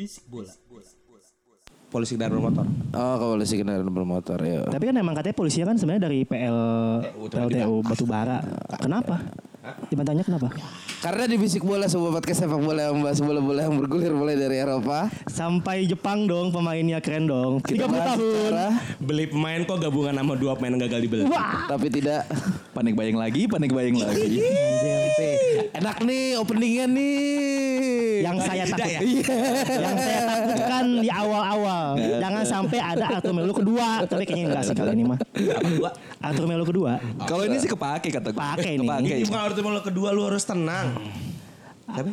Bisik bola. polisi kendaraan bermotor. Oh, kepolisi kendaraan bermotor ya. Tapi kan emang katanya polisinya kan sebenarnya dari PL PLTU Batubara. Kenapa? Dimantanya kenapa? Karena di bisik bola sebuah podcast sepak bola yang membahas bola-bola yang bergulir mulai dari Eropa. Sampai Jepang dong pemainnya keren dong. 30 Kita bahas tahun. secara, Beli pemain kok gabungan sama dua pemain yang gagal dibeli. tapi tidak. Panik bayang lagi, panik bayang lagi. Enak nih openingnya nih. Yang saya Tidak takut, ya? yang saya takutkan di awal-awal. Jangan sampai ada Arthur Melo kedua. Tapi kayaknya enggak sih kali ini mah. Arthur Melo kedua. Kalau ini sih kepake kata gue. Kepake nih. Kepake. Ini bukan waktu lo kedua lu harus tenang. Tapi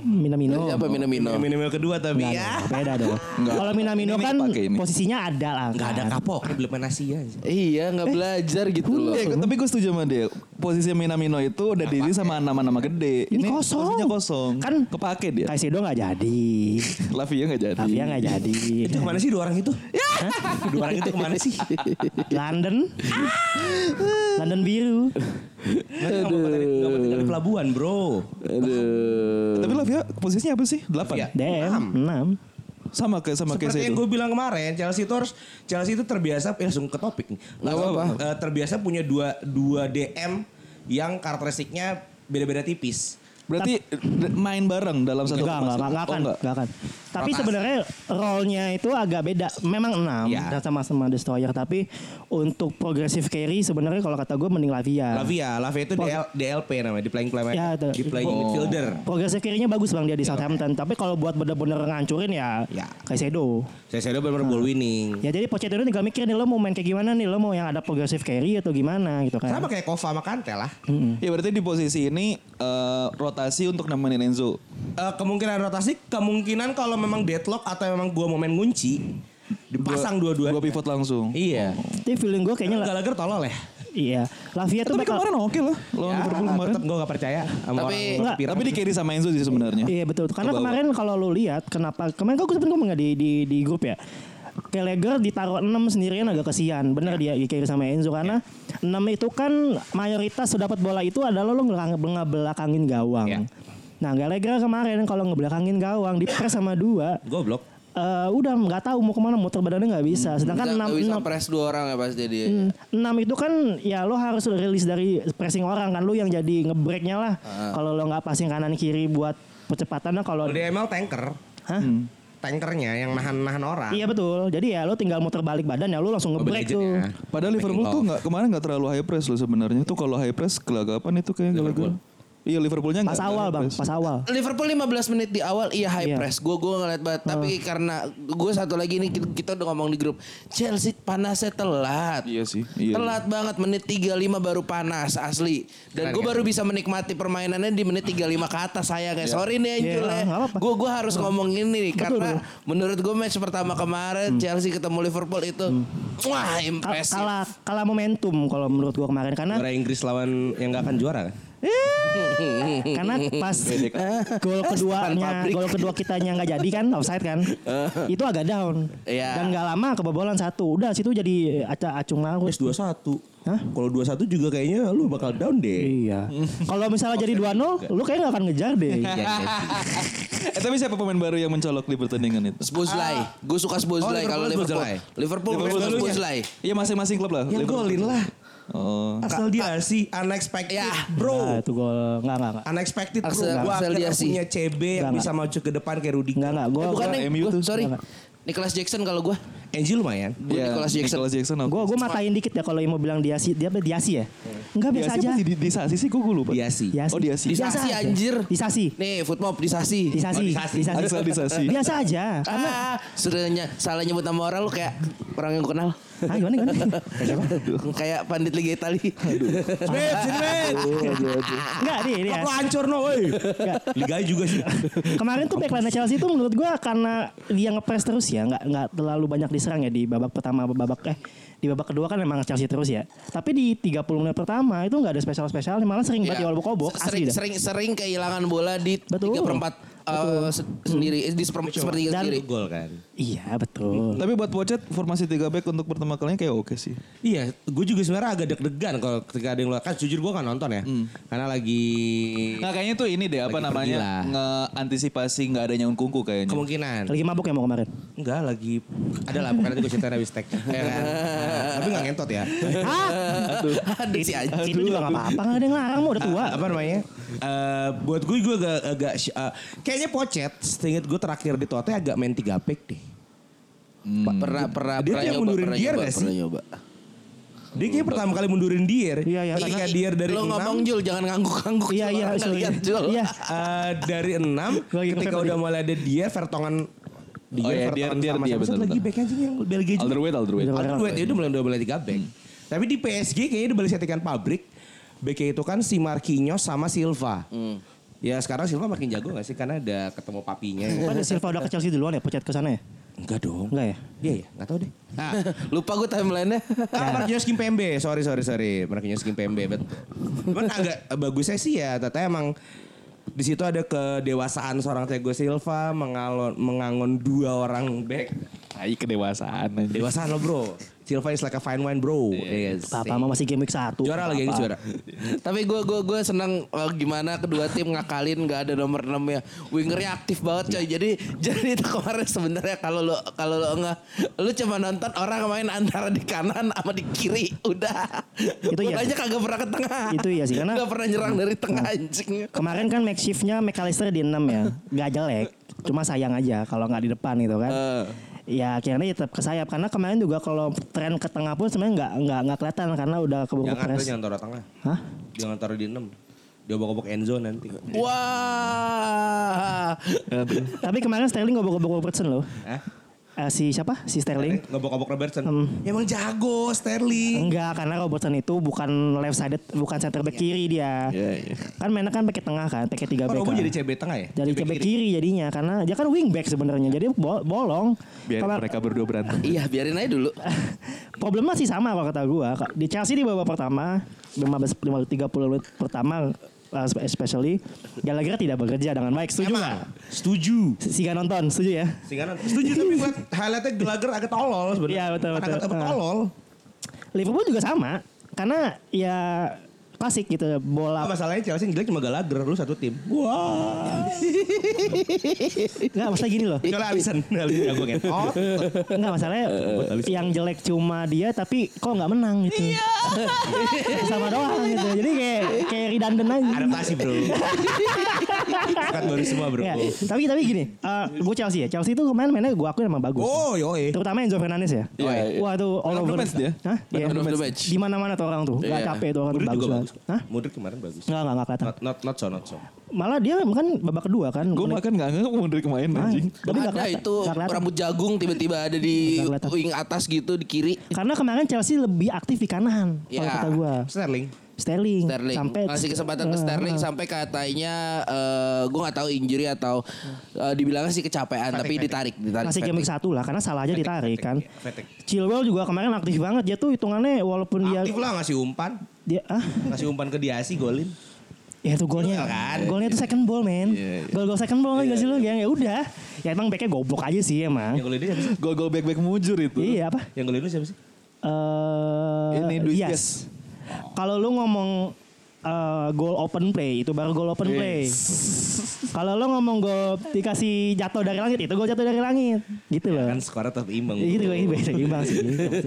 Minamino. Siapa Minamino? minimal kedua tapi Enggak, ya. enggak, beda dong. Enggak. Kalau Minamino Ini kan ini. posisinya ada lah. Gak ada kan. kapok, belum main Asia. Iya, nggak belajar gitu loh. Iya, tapi gue setuju sama dia. Posisi Minamino itu udah diisi sama nama-nama gede. Ini kosong. Posisinya kosong. Kan- kepake dia. Kaisedo nggak jadi. Lavia nggak jadi. Tavia nggak jadi. Itu ke mana sih dua orang itu? Dua orang itu ke mana sih? London. London biru. Nggak mau tinggal di pelabuhan bro. Aduh. Tapi Lavia posisinya apa sih? Delapan. DM 6. Sama kayak sama kayak Seperti yang gue bilang kemarin, Chelsea itu harus Chelsea itu terbiasa eh, langsung ke topik nih. Langsung, apa-apa. eh, terbiasa punya dua dua DM yang karakteristiknya beda-beda tipis. Berarti main bareng dalam satu Enggak, enggak, enggak, enggak Oh, akan, enggak. enggak akan. Tapi sebenarnya role-nya itu agak beda. Memang 6 Iya. dan sama-sama destroyer, tapi untuk progressive carry sebenarnya kalau kata gue mending Lavia. Lavia, Lavia itu DL, DLP namanya, di playing playmaker, Ya, di playing Oh. midfielder. Progressive carry-nya bagus Bang dia di Southampton, tapi kalau buat bener-bener ngancurin ya, Ya. Kaisedo. Saya saya benar ball winning. Ya jadi Pochettino tinggal mikir nih lo mau main kayak gimana nih, lo mau yang ada progressive carry atau gimana gitu kan. Sama kayak Kova sama Kante lah. Ya berarti di posisi ini eh, rotasi untuk nemenin Enzo. Eh, kemungkinan rotasi, kemungkinan kalau memang deadlock atau memang gua mau main ngunci, dipasang dua-dua. Dua pivot langsung. Iya. Tapi feeling gue kayaknya lah, Gallagher tolol ya. iya. Lavia tuh Tapi bakal kemarin oke lah lawan Ya, Liverpool kemarin. tetap gue gak percaya sama Tapi- orang. Tapi di carry sama Enzo sih sebenarnya. Iya betul. Karena bawah. kemarin kalau lu lihat kenapa kemarin kok gue sebenarnya ngomong nggak di di di grup ya. Gallagher ditaruh 6 sendirian agak kesian. Bener dia di carry sama Enzo karena 6 itu kan mayoritas dapat bola itu adalah lo ngebelakangin gawang. Ya. Nah Gallagher kemarin kalau ngebelakangin gawang di press sama dua Goblok. eh, udah nggak tahu mau ke mana muter badannya nggak bisa. Sedangkan Nggak 6 bisa 6 press dua orang ya pasti dia. Hmm, enam itu kan ya lo harus rilis dari pressing orang kan lo yang jadi ngebreaknya lah. Kalau lo nggak passing kanan kiri buat percepatannya kalau Kalau di ML tanker, Hah? Tankernya yang nahan-nahan orang. Iya betul. Jadi ya lo tinggal muter balik badan ya lo langsung ngebreak Gadget tuh. ya. Padahal Liverpool tuh nggak kemarin nggak terlalu high press loh sebenarnya. Tuh kalau high press kelagapan itu kayak Gallagher. Iya Liverpoolnya nggak Pas nggak awal bang, press. pas awal. Liverpool 15 menit di awal iya high Iya. press. Gue gue ngeliat banget. Tapi karena gue satu lagi nih kita, kita udah ngomong di grup Chelsea panasnya telat. Iya sih, iya. Telat banget menit 35 baru panas asli. Dan gue kan? baru bisa menikmati permainannya di menit 35 ke atas saya guys. Sorry nih Angel Iya, ya. nggak apa-apa. Gue gue harus ngomong ini nih Betul, karena betul. menurut gue match pertama kemarin Chelsea ketemu Liverpool itu wah Kal- impresif. kalah kalah momentum kalau menurut gua kemarin karena Juara Inggris lawan yang gak akan juara kan? Karena pas gol keduanya pabrik. gol kedua kitanya nggak jadi kan offside kan itu agak down Iya. dan nggak lama kebobolan satu udah situ jadi aca acung larut Wes 21. Hah? Kalau 21 juga kayaknya lu bakal down deh. iya kalau misalnya jadi 2-0 lu kayak nggak akan ngejar deh Eh tapi siapa pemain baru yang mencolok di pertandingan itu? Sboslai. Gue suka Sboslai Oh, kalau Liverpool Liverpool. Liverpool, Liverpool suka dulunya. Sboslai. Iya masing-masing klub lah. Yang Liverpool. golin lah. Oh. Asal dia sih unexpected Ya. Nah, bro. itu gol nggak nggak nggak Unexpected bro. Axel- Gua Axel Diasi. punya CB yang Enggak, bisa maju ke depan kayak Rudiger. nggak nggak Eh, gua bukan gua- yang MU tuh. sorry. Enggak. Nicholas Jackson kalau gue. Angel lumayan. Gue Iya, Nicholas Jackson. Nicholas Jackson. oke. Gue gue matain dikit ya kalau yang mau bilang diasi dia apa diasi ya? Enggak biasa Diasi aja. apa sih? Di, di Sasi sih gue lupa. Diasi. Diasi. Oh, diasi. Disasi, Biasa anjir. Disasi. Nih, football disasi. Disasi. Oh, disasi. Disasi. Asal disasi. Biasa aja. Karena Ah, sudah ny- salah nyebut nama orang lu kayak orang yang gue kenal. ah gimana gimana? kayak pandit Liga Itali. Smith, Smith. Enggak nih, ini ya. Lu hancur no, woi. Liga juga sih. Kemarin tuh backline Chelsea itu menurut gua karena dia ngepres terus ya, nggak nggak terlalu banyak diserang ya di babak pertama babak eh di babak kedua kan memang Chelsea terus ya. Tapi di 30 menit pertama itu nggak ada spesial-spesial, malah sering banget Iya. diobok-obok sering, asli dah. sering sering kehilangan bola di Betul. tiga perempat uh, se- sendiri eh, di seper- sepertiga Dan- sendiri. Gol kan. Iya betul. Tapi buat Pochet formasi 3 back untuk pertama kalinya kayak oke sih. Iya, gue juga sebenarnya agak deg-degan kalau ketika ada yang luar. Kan jujur gue kan nonton ya. Karena lagi Nah kayaknya tuh ini deh apa Lagi namanya nge-antisipasi nggak adanya Unkunku kayaknya. kemungkinan. Lagi mabuk ya mau kemarin. Enggak, lagi ada lah. Pokoknya nanti gue ceritain habis tag. Ya kan? Tapi gak ngentot ya. Hah? Aduh si anjing. Itu juga gak apa-apa, gak ada yang larang mau udah tua. apa namanya? Eh buat gue gue agak, agak eh, kayaknya Pochet, seinget gue terakhir di Tote agak main 3 back deh. Pernah pernah Dia pernah tuh yang nyoba, mundurin pernah Dier nyoba, nggak sih? pernah nyoba. Dia kayak pertama kali mundurin Dier. Iya, iya. Ketika Dier dari Lo 6 ngomong Jul jangan ngangguk-ngangguk. Iya, iya, lihat, Jul. Iya. Eh, dari 6 Lagi ketika udah mulai ada Dier, Vertongen Dier, Oh iya, Vertonghen Dier, Dier, sama satu betul, lagi back anjing yang Belgia juga. Alderweireld, Alderweireld. Alderweireld itu mulai udah mulai 3 back. Tapi di PSG kayaknya udah balik settingan pabrik. Backnya itu kan si Marquinhos sama Silva. Ya sekarang Silva makin jago gak sih? Karena ada ketemu papinya. Kan ada Silva udah ke Chelsea duluan ya, Pochet ke sana ya? Enggak dong. Enggak ya? Iya ya, gak tau deh. Nah, Lupa gue timelinenya. Ah, Marquinhos Kimpembe, sorry sorry sorry, Marquinhos Kimpembe, betul. Cuman agak bagusnya sih ya, ternyata emang di situ ada kedewasaan seorang Thiago Silva mengalon mengangon dua orang back. Tai kedewasaan aja. Dewasaan lo bro. Silva is like a fine wine bro. Yes. Papa mah masih game week 1. Juara lagi ini juara. Tapi gue gue gue senang eh, gimana kedua tim ngakalin nggak ada nomor 6 ya. Wingernya aktif banget coy. Jadi jadi itu kemarin sebenarnya kalau lo kalau lo nggak lu cuma nonton orang main antara di kanan sama di kiri udah. Itu iya Bolanya sih. kagak pernah ke tengah. Itu iya sih, karena- nggak pernah nyerang dari tengah anjing. Kemarin kan makeshiftnya McAllister di 6 ya. Gak jelek. Cuma sayang aja kalau nggak di depan gitu kan. Eh. Ya akhirnya ya tetap ke sayap karena kemarin juga kalau tren ke tengah pun sebenarnya nggak nggak nggak kelihatan karena udah keburu Jangan press. jangan taruh tengah. Hah? Jangan taruh di 6. Dia obok-obok enzo nanti. Wah. Tapi kemarin Sterling gobok-gobok Robertson loh. Hah? Eh, si siapa? Si Sterling. Ngobok-ngobok Robertson. Hmm. Ya emang jago Sterling. Enggak, karena Robertson itu bukan left sided, bukan center back kiri dia. Iya, iya. Kan mainnya kan pakai tengah kan, pakai tiga Oh, back. Kan. jadi CB tengah ya? Jadi CB kiri. jadinya karena dia kan wing back sebenarnya. Jadi bo- bolong. Biar Kalau- mereka berdua berantem. Iya biarin aja dulu. Problemnya sih sama kalau kata gua. Di Chelsea di babak pertama 15 30 menit pertama uh, especially Gallagher tidak bekerja dengan baik. Setuju nggak? Setuju. Nonton, setuju ya? Sehingga setuju tapi buat highlightnya Gallagher agak tolol sebenarnya. Iya, betul, Agak- betul. agak Ah. tolol. Liverpool juga sama. Karena ya klasik gitu bola. masalahnya Chelsea yang jelek cuma Gallagher, lu satu tim. Wah. Enggak, masalah gini loh. Kecuali Alisson. Alisson jago ngetot. Enggak masalahnya yang jelek cuma dia tapi kok nggak menang gitu. Sama doang gitu. Jadi kayak kayak redundant aja. Adaptasi bro. Kan baru semua bro. Ya, tapi tapi gini, gue Chelsea ya. Chelsea itu kemarin mainnya gue akuin emang bagus. Oh yoi. Terutama Enzo Fernandez ya. Iya, iya. Wah itu all Man of the over. match dia. Hah? Iya. Di mana-mana tuh orang tuh. Gak Iya. capek tuh orang tuh bagus. Bagus. Hah? Mudrik kemarin bagus. Enggak, enggak, enggak kelihatan. Not, not, not so, not so. Malah dia kan babak kedua kan. Gue makan gak nggak mau dari kemarin Ah, anjing. Tapi nggak ada kelihatan. itu kelihatan. rambut jagung tiba-tiba ada di wing atas gitu di kiri. Karena kemarin Chelsea lebih aktif di kanan. Kalau Ya. kata gue. Sterling. Sterling. Sterling Sampai ngasih kesempatan ke Sterling eh. sampai katanya eh gue nggak tahu injury atau eh, dibilangnya sih kecapean tapi fatigue. ditarik ditarik Masih game satu lah karena salah aja ditarik kan. Fatigue. Chilwell juga kemarin aktif banget dia tuh hitungannya walaupun dia Aktif lah ngasih umpan. Dia ah Ngasih umpan ke Diasi golin. ya itu golnya Iya kan? golnya itu second ball men gol gol second ball nggak sih lu ya ya udah ya emang backnya goblok aja sih emang Yang golin dia siapa sih? Gol-gol back-back mujur itu. iya apa Yang golin lu siapa sih? eh Ini Luis yes. Kalau lu ngomong eh, goal open play itu baru goal open play kalau lu ngomong gol dikasih jatuh dari langit itu gol jatuh dari langit gitu loh Kan skornya tetap imbang. Ya gitu ini beda imbang sih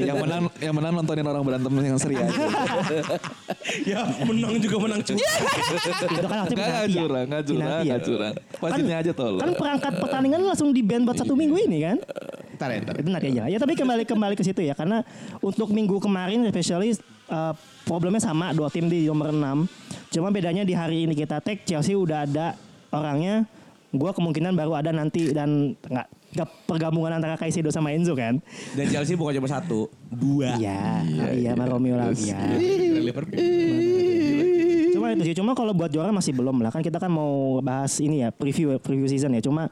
yang menang yang menang nontonin orang berantem yang seri aja. ya menang juga menang cuy. itu kan penalti ya. curang, enggak curang, ya. enggak curang. Wasitnya aja tolong. kan perangkat pertandingan langsung di ban buat satu minggu ini kan Ntar ya, ntar. Itu nanti aja. Ya tapi kembali kembali ke situ ya karena untuk minggu kemarin especially uh, problemnya sama dua tim di nomor 6. Cuma bedanya di hari ini kita tag Chelsea udah ada orangnya. Gua kemungkinan baru ada nanti dan nggak nggak pergabungan antara Kaisedo sama Enzo kan. Dan Chelsea bukan cuma satu, dua. Iya, iya, sama Romeo lagi ya. Liverpool. Cuma itu sih, cuma kalau buat juara masih belum lah. Kan kita kan mau bahas ini ya, preview preview season ya. Cuma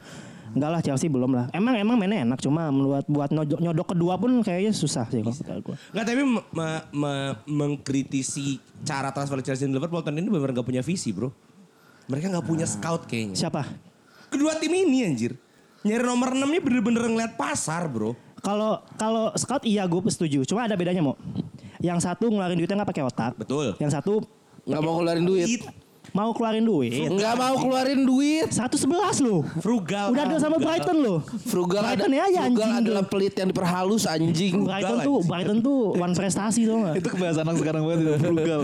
enggak lah Chelsea belum lah. Emang emang mainnya enak, cuma buat buat nyodok, nyodok kedua pun kayaknya susah sih kalau kata gua. Nggak tapi me- me- me- mengkritisi cara transfer Chelsea dan Liverpool tahun ini benar nggak punya visi bro. Mereka nggak punya scout kayaknya. Siapa? Kedua tim ini anjir. Nyari nomor 6 nya bener-bener ngeliat pasar bro. Kalau kalau scout iya gue setuju. Cuma ada bedanya mau. Yang satu ngeluarin duitnya nggak pakai otak. Betul. Yang satu Nggak mau keluarin duit. Mau keluarin duit. Nggak mau keluarin duit. Satu sebelas loh. Frugal. Udah ada sama frugal. Brighton loh. Frugal ada, Brighton ya aja frugal anjing adalah pelit yang diperhalus anjing. Brighton tuh Brighton tuh one prestasi tuh nggak? Itu kebiasaan anak sekarang banget itu frugal.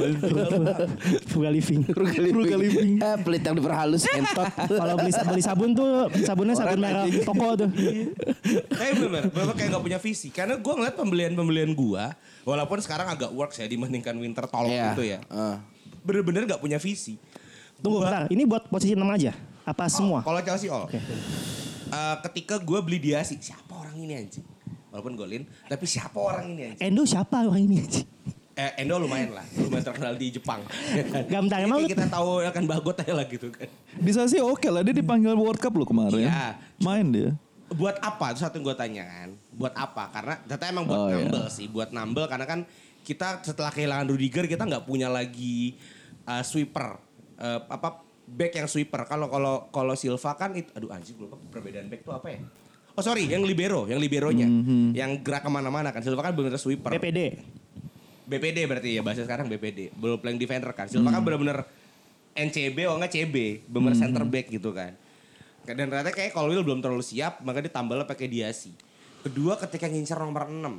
Frugal living. Frugal living. Eh, pelit yang diperhalus entot. Kalau beli beli sabun tuh sabunnya sabun merah toko tuh. Tapi bener, bener kayak gak punya visi. Karena gue ngeliat pembelian-pembelian gue, walaupun sekarang agak works ya dibandingkan Winter Tolong Iya. itu ya. Eh. Bener-bener gak punya visi. Tunggu bentar, ini buat posisi 6 aja. Apa semua? Kalau Chelsea all. Eh, ketika gue beli dia sih, siapa orang ini anjing? Walaupun golin, tapi siapa orang ini anjing? Endo siapa orang ini? Eh, Endo lumayan lah, lumayan terkenal di Jepang. Gak bentar, emang kita tahu akan bagot aja lah gitu kan. Bisa sih oke lah dia dipanggil World Cup loh kemarin. Iya. Main dia. buat apa? Itu satu yang gue tanya kan. Buat apa? Karena ternyata emang buat Oh, iya. nambel sih. Buat nambel karena kan kita setelah kehilangan Rudiger kita nggak punya lagi uh, sweeper. Uh, apa back yang sweeper. Kalau kalau kalau Silva kan itu aduh anjing lupa perbedaan back tuh apa ya? Oh sorry, yang libero, yang liberonya, Mhm. yang gerak ke mana-mana kan. Silva kan benar-benar sweeper. BPD. BPD berarti ya bahasa sekarang BPD. Belum playing defender kan. Silva kan benar-benar NCB oh enggak CB, benar center back gitu kan. Dan ternyata kayak Colwill belum terlalu siap, maka ditambah pakai Diasi. Kedua ketika ngincar nomor 6.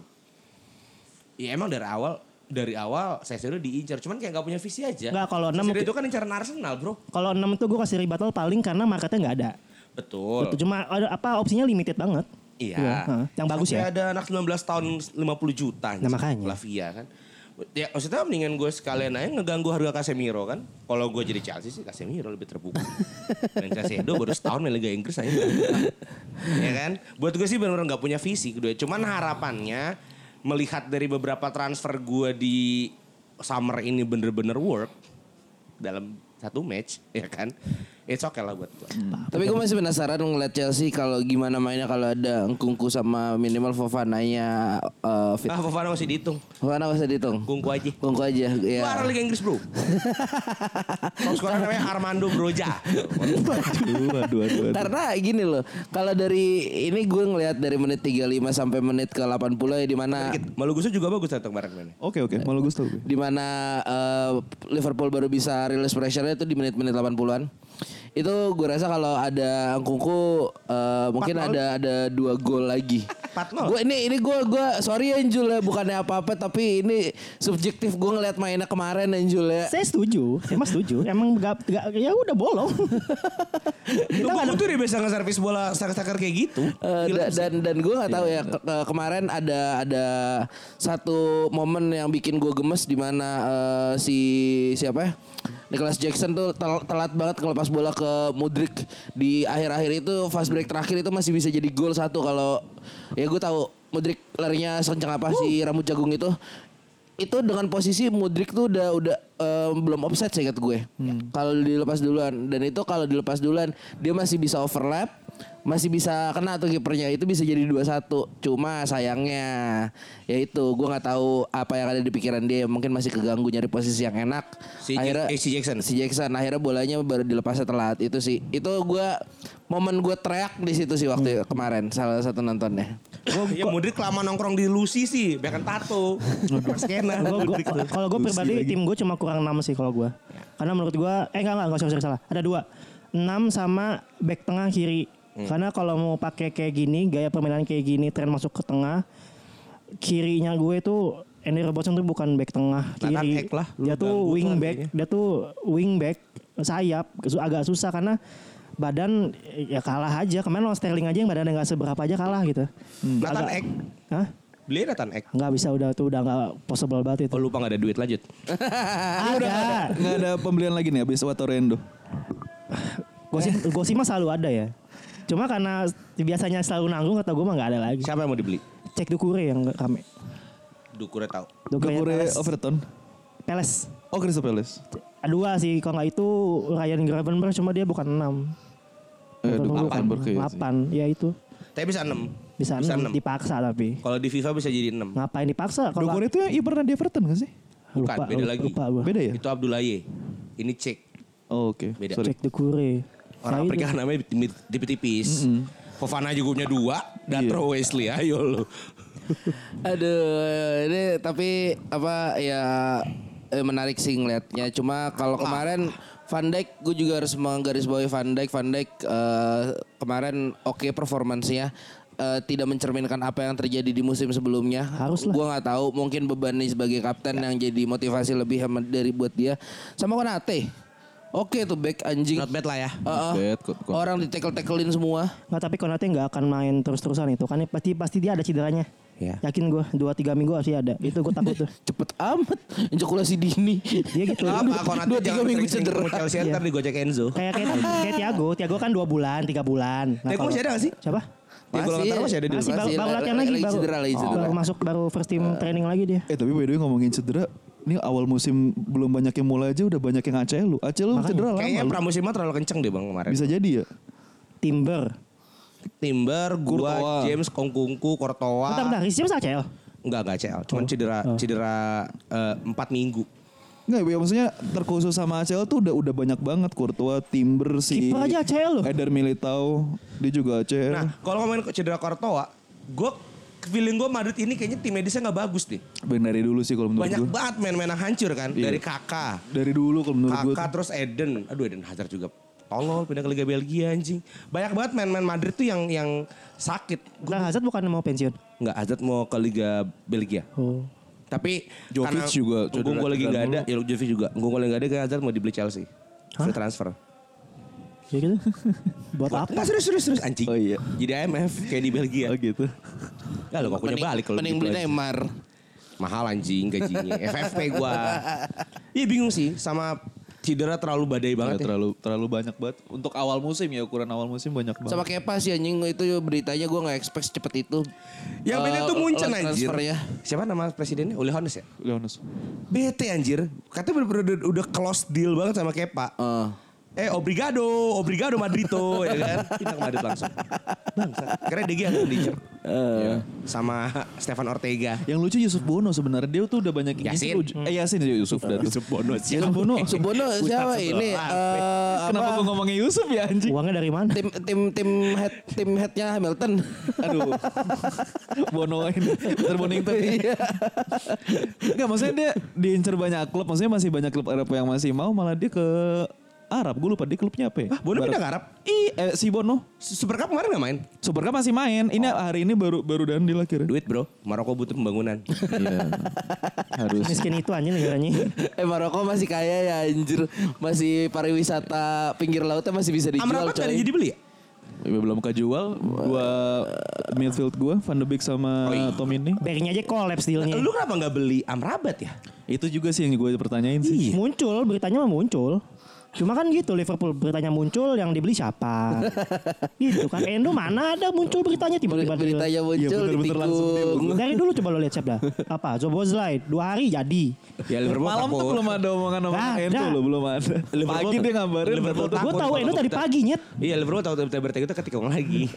Ya emang dari awal dari awal saya sudah diincar, cuman kayak nggak punya visi aja. Nggak, kalau enam itu kan incaran Arsenal, Bro. Kalau 6 tuh gue kasih rebuttal paling karena marketnya nggak ada. Betul. Betul, Cuma ada apa opsinya limited banget. Iya. heeh. Yang bagus Sampai ya. ada anak 19 tahun 50 juta. Nah, makanya. Lavia kan. Ya maksudnya mendingan gue sekalian aja ngeganggu harga Casemiro kan. Kalau gue jadi Chelsea sih Casemiro lebih terbuka. Dan Casemiro baru setahun main Liga Inggris aja. ya kan. Buat gue sih benar-benar gak punya visi kedua. Cuman harapannya melihat dari beberapa transfer gue di summer ini bener-bener work dalam satu match ya kan. It's okay lah buat gue. Tapi gue masih penasaran ngeliat Chelsea kalau gimana mainnya kalau ada Engkungku sama minimal Fofana-nya eh, fit. Ah Fofana masih dihitung. Fofana masih dihitung. Kungku aja. Kungku aja. Ya. Juara Liga Inggris bro. Top scorer namanya Armando Broja. Waduh, waduh, waduh. Karena gini loh, kalau dari ini gue ngelihat dari menit 35 sampai menit ke 80 ya di mana Malu Gusto juga bagus datang kemarin mainnya. Oke oke, malu gue tahu. di mana eh, Liverpool baru bisa release pressure-nya itu di menit-menit 80-an. Itu gue rasa kalau ada Angkungku eh, mungkin ada ada dua gol lagi. 4-0. Gue ini ini gue gue sorry ya Jul ya bukannya apa-apa tapi ini subjektif gue ngeliat mainnya kemarin Jul ya. Saya setuju, emang setuju. Emang gak, gak- ya udah bolong. Kita gue tuh udah biasa nge-service bola striker kayak gitu. Eh, Gila da- dan dan gue nggak tahu ya ke- ke- kemarin ada ada satu momen yang bikin gue gemes di mana eh, si siapa ya Nicholas Jackson tuh tel- telat banget ngelepas bola ke Mudrik. Di akhir-akhir itu fast break terakhir itu masih bisa jadi gol satu kalau ya gue tahu Mudrik larinya sekencang apa si rambut jagung itu. Itu dengan posisi Mudrik tuh udah udah eh, belum offset saya ingat gue. Kalau dilepas duluan dan itu kalau dilepas duluan dia masih bisa overlap, masih bisa kena tuh kipernya itu bisa jadi 2-1. Cuma sayangnya ya itu gue nggak tahu apa yang ada di pikiran dia mungkin masih keganggu nyari posisi yang enak. Si Ja- eh, si Jackson. Si Jackson akhirnya bolanya baru dilepasnya telat itu sih. Itu gue momen gue teriak di situ sih waktu kemarin salah satu nontonnya. ya Mudrik lama nongkrong di Lucy sih, bahkan tato. Skena. Gua- gua- kalau gue pribadi tim gue cuma kurang 6 sih kalau gue. Karena menurut gue, eh enggak enggak, enggak sorry, salah. Ada dua. 6 sama back tengah kiri. Karena kalau mau pakai kayak gini, gaya permainan kayak gini, tren masuk ke tengah, kirinya gue tuh Andy Robertson tuh bukan back tengah Nathan kiri. Lah, Dia tuh wing back, dia tuh wing back sayap agak susah karena badan ya kalah aja. Kemarin lawan Sterling aja yang badannya nggak seberapa aja kalah gitu. Nathan Agak- Ek. Hah? Beli Nathan Ek. Nggak bisa udah tuh udah nggak possible banget itu. Oh lupa gak ada duit lanjut. ada. Nggak ada pembelian lagi nih abis Watorendo. Gosip gosip mah selalu ada ya. Cuma karena biasanya selalu nanggung kata gue mah nggak ada lagi. Siapa yang mau dibeli? Cek Dukure yang rame. Dukure tahu. Dukure Gakure Peles. Overton. Peles. Oh Crystal Palace. Dua sih kalau nggak itu Ryan Gravenberch cuma dia bukan 6. Eh, Gravenberch ya sih. 8 ya itu. Tapi bisa 6. Bisa, Bisa 6 enam. dipaksa tapi. Kalau di FIFA bisa jadi 6. Ngapain dipaksa kalau Gakure itu yang iya pernah di Everton gak sih? Bukan, lupa, beda lupa, lagi. Lupa gua. Beda ya? Itu Abdullaye. Ini cek. Oh, Oke. Beda. Sorry. Cek Dukure. Orang Nah, itu. Afrika namanya tipis- tipis-tipis. Fofana juga punya dua. Datro Wesley ayo lo. Aduh, ini tapi apa ya eh, menarik sih ngeliatnya. Cuma kalau kemarin Van Dijk, gue juga harus menggarisbawahi Van Dijk. Van Dijk eh, kemarin oke performansnya. Eh, tidak mencerminkan apa yang terjadi di musim sebelumnya. Haruslah. Gue nggak tahu. Mungkin beban nih sebagai kapten yang jadi motivasi lebih dari buat dia. Sama Konate. Oke tuh back anjing. Not bad lah ya. Heeh. Bad, kok- kok. Orang di tackle tacklein semua. Nggak tapi Konate nggak akan main terus-terusan itu kan pasti pasti dia ada cederanya. Iya. Yakin gue dua tiga minggu pasti ada. Itu gue takut tuh. Cepet amat. Ejakulasi dini. Dia gitu. Apa Konate Dua, tiga minggu cedera. ketemu Chelsea ntar digocek Enzo. kayak kayak kayak Tiago, Tiago kan dua bulan, tiga bulan. Nah, Tiago kalau- masih ada nggak sih? Siapa? Ya, golongan terus masih ada di Masih baru, Masih, baru latihan lagi, lagi baru, cedera, lagi cedera. baru masuk baru first team training lagi dia. Eh tapi by the way ngomongin cedera, ini awal musim belum banyak yang mulai aja udah banyak yang ACL lu. ACL lu cedera lama. Kayaknya pramusimnya terlalu kenceng deh bang kemarin. Bisa jadi ya. Timber. Timber, gua, Courtois. James, Kongkungku, Kortoa. Bentar, bentar, James ACL. Enggak, enggak CL. Cuman cedera cedera eh, empat minggu. Enggak, ya maksudnya terkhusus sama ACL tuh udah udah banyak banget Courtois, Timber si Kiper aja ACL loh. Eder Militao, dia juga ACL. Nah, kalau ngomongin cedera Kortoa, gue feeling gue Madrid ini kayaknya tim medisnya nggak bagus deh. Ben dari dulu sih kalau menurut Banyak gue. banget main-main yang hancur kan. Iya. Dari Kakak, Dari dulu kalau menurut gue. Kakak terus Eden. Aduh Eden Hazard juga tolol pindah ke Liga Belgia anjing. Banyak banget main-main Madrid tuh yang yang sakit. Gua, Nah, Hazard bukan mau pensiun. nggak Hazard mau ke Liga Belgia. Oh. Tapi Jovic karena juga gue lagi nggak ada. Ya Jovic juga. Gue lagi nggak ada. Kayak Hazard mau dibeli Chelsea. Free transfer. Ya gitu. Buat apa? Enggak serius serius serius anjing. Oh iya. Jadi IMF kayak di Belgia. Oh gitu. Ya lo kok balik kalau mending gitu beli. Neymar. Mahal anjing gajinya. FFP gua. Iya bingung sih sama cedera terlalu badai Ya, banget ya. terlalu terlalu banyak banget. Untuk awal musim ya ukuran awal musim banyak banget. Sama Kepa sih anjing itu beritanya gue nggak expect cepet itu. Yang beda Eh, tuh Munchen lot anjir. transfernya. Siapa nama presidennya? Uli Hones ya? Leonis. BT anjir. Katanya bener-bener udah, udah close deal banget sama Kepa. Eh, Eh obrigado, obrigado Madrito ya kan. Pindah ke Madrid langsung. Bangsa. Karena DG akan dicer. eh. Sama Stefan Ortega. Yang lucu Yusuf Bono sebenarnya dia tuh udah banyak yang Yasin. ngisi. Eh Yasin ya Yusuf dah. tuh. Yusuf Bono Yusuf Bono. Subono siapa ini? Eh, Kenapa apa? gue ngomongin Yusuf ya anjing? Uangnya dari mana? Tim tim tim head tim headnya Hamilton. Aduh. Bono ini. Peter Bonington. Enggak maksudnya dia diincer banyak klub. Maksudnya masih banyak klub Eropa yang masih mau. Malah dia ke Arab. Gue lupa dia klubnya apa ya. Ah, Bono pindah ke Arab? Ih, eh, si Bono. Super Cup kemarin gak main? Super Cup masih main. Ini hari ini baru baru dandil akhirnya. Duit bro, Maroko butuh pembangunan. Iya. Harus. Miskin itu anjing negaranya. eh Maroko masih kaya ya anjir. Masih pariwisata pinggir lautnya masih bisa dijual Amrabat coy. jadi beli ya? Ya, belum kejual. Dua midfield gue, Van de Beek sama Tomini. Backnya aja collapse dealnya. Lu kenapa gak beli Amrabat ya? Itu juga sih yang gue pertanyain sih. Muncul, beritanya mah muncul. Cuma kan gitu Liverpool beritanya muncul yang dibeli siapa? gitu kan. Endo mana ada muncul beritanya tiba-tiba Beritanya muncul bener-bener langsung ditikung. Dari dulu coba lo lihat siapa dah. Apa? Zobozlai dua hari jadi. Ya Liverpool Malam tuh takut. belum ada omongan omongan ada. Endo loh belum ada. Liverpool- Pagi dia ngabarin Liverpool baru- Gue tahu Endo tadi pagi nyet. Iya Liverpool tahu berita berita itu ketika lagi.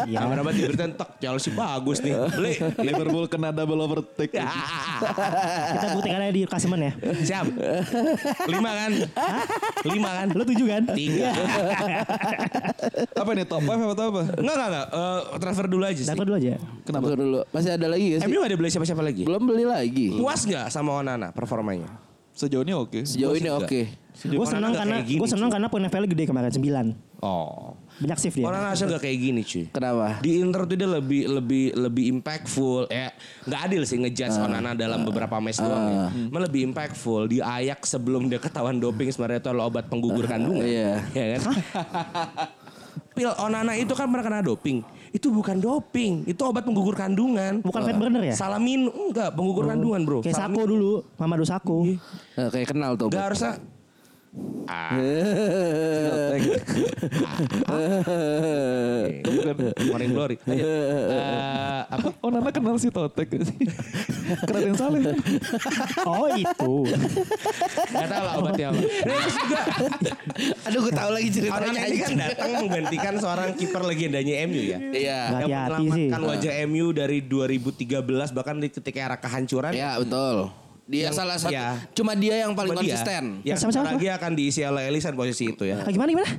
Iya. Amrabat di berita tek Chelsea bagus nih. Beli. Liverpool kena double overtake. Kita buktikan aja di klasemen ya. Siap. Lima kan? Lima kan? Lo tujuh kan? Tiga. apa nih top 5 atau apa? Enggak enggak enggak. Eh, transfer dulu aja sih. Dapat dulu aja. Kenapa dulu? Masih ada lagi gak sih? MU ada beli siapa-siapa lagi? Belum beli lagi. Puas gak sama Onana performanya? Sejauh ini oke. Sejauh ini oke. Gue senang karena gue senang karena poin level gede kemarin 9. Oh. Banyak shift dia. Onana harusnya nggak kayak gini cuy. Kenapa? Di Inter tuh dia lebih lebih lebih impactful ya nggak adil sih ngejudge Ah. Onana dalam beberapa match doang ya. Malah lebih impactful di Ajax sebelum dia ketahuan doping sebenarnya itu adalah obat penggugur kandungan. iya. Ya kan? Pil Onana itu kan pernah kena doping. Itu bukan doping, itu obat penggugur kandungan. Bukan fat burner ya? Salah minum enggak penggugur kandungan, Bro. Kayak Salah Sako dulu, Mamadou Sako. Eh, kayak kenal tuh. Gak harusnya Ah. Morning Glory. Ayo. Eh, apa? Oh Nana kenal si Totek Keren Saleh. Oh itu. Gak tau lah obatnya apa. Nah, terus juga Aduh gue tahu lagi ceritanya. Onana ini kan datang menggantikan seorang kiper legendanya MU ya. Iya. Yang menyelamatkan wajah MU dari 2013 bahkan di ketika era kehancuran. Iya betul. Dia Yang- salah satu. iya. Cuma dia yang paling Cuma dia konsisten. Yang Sama-sama. sebentar lagi akan diisi oleh Elisan posisi itu ya. Ah, gimana gimana?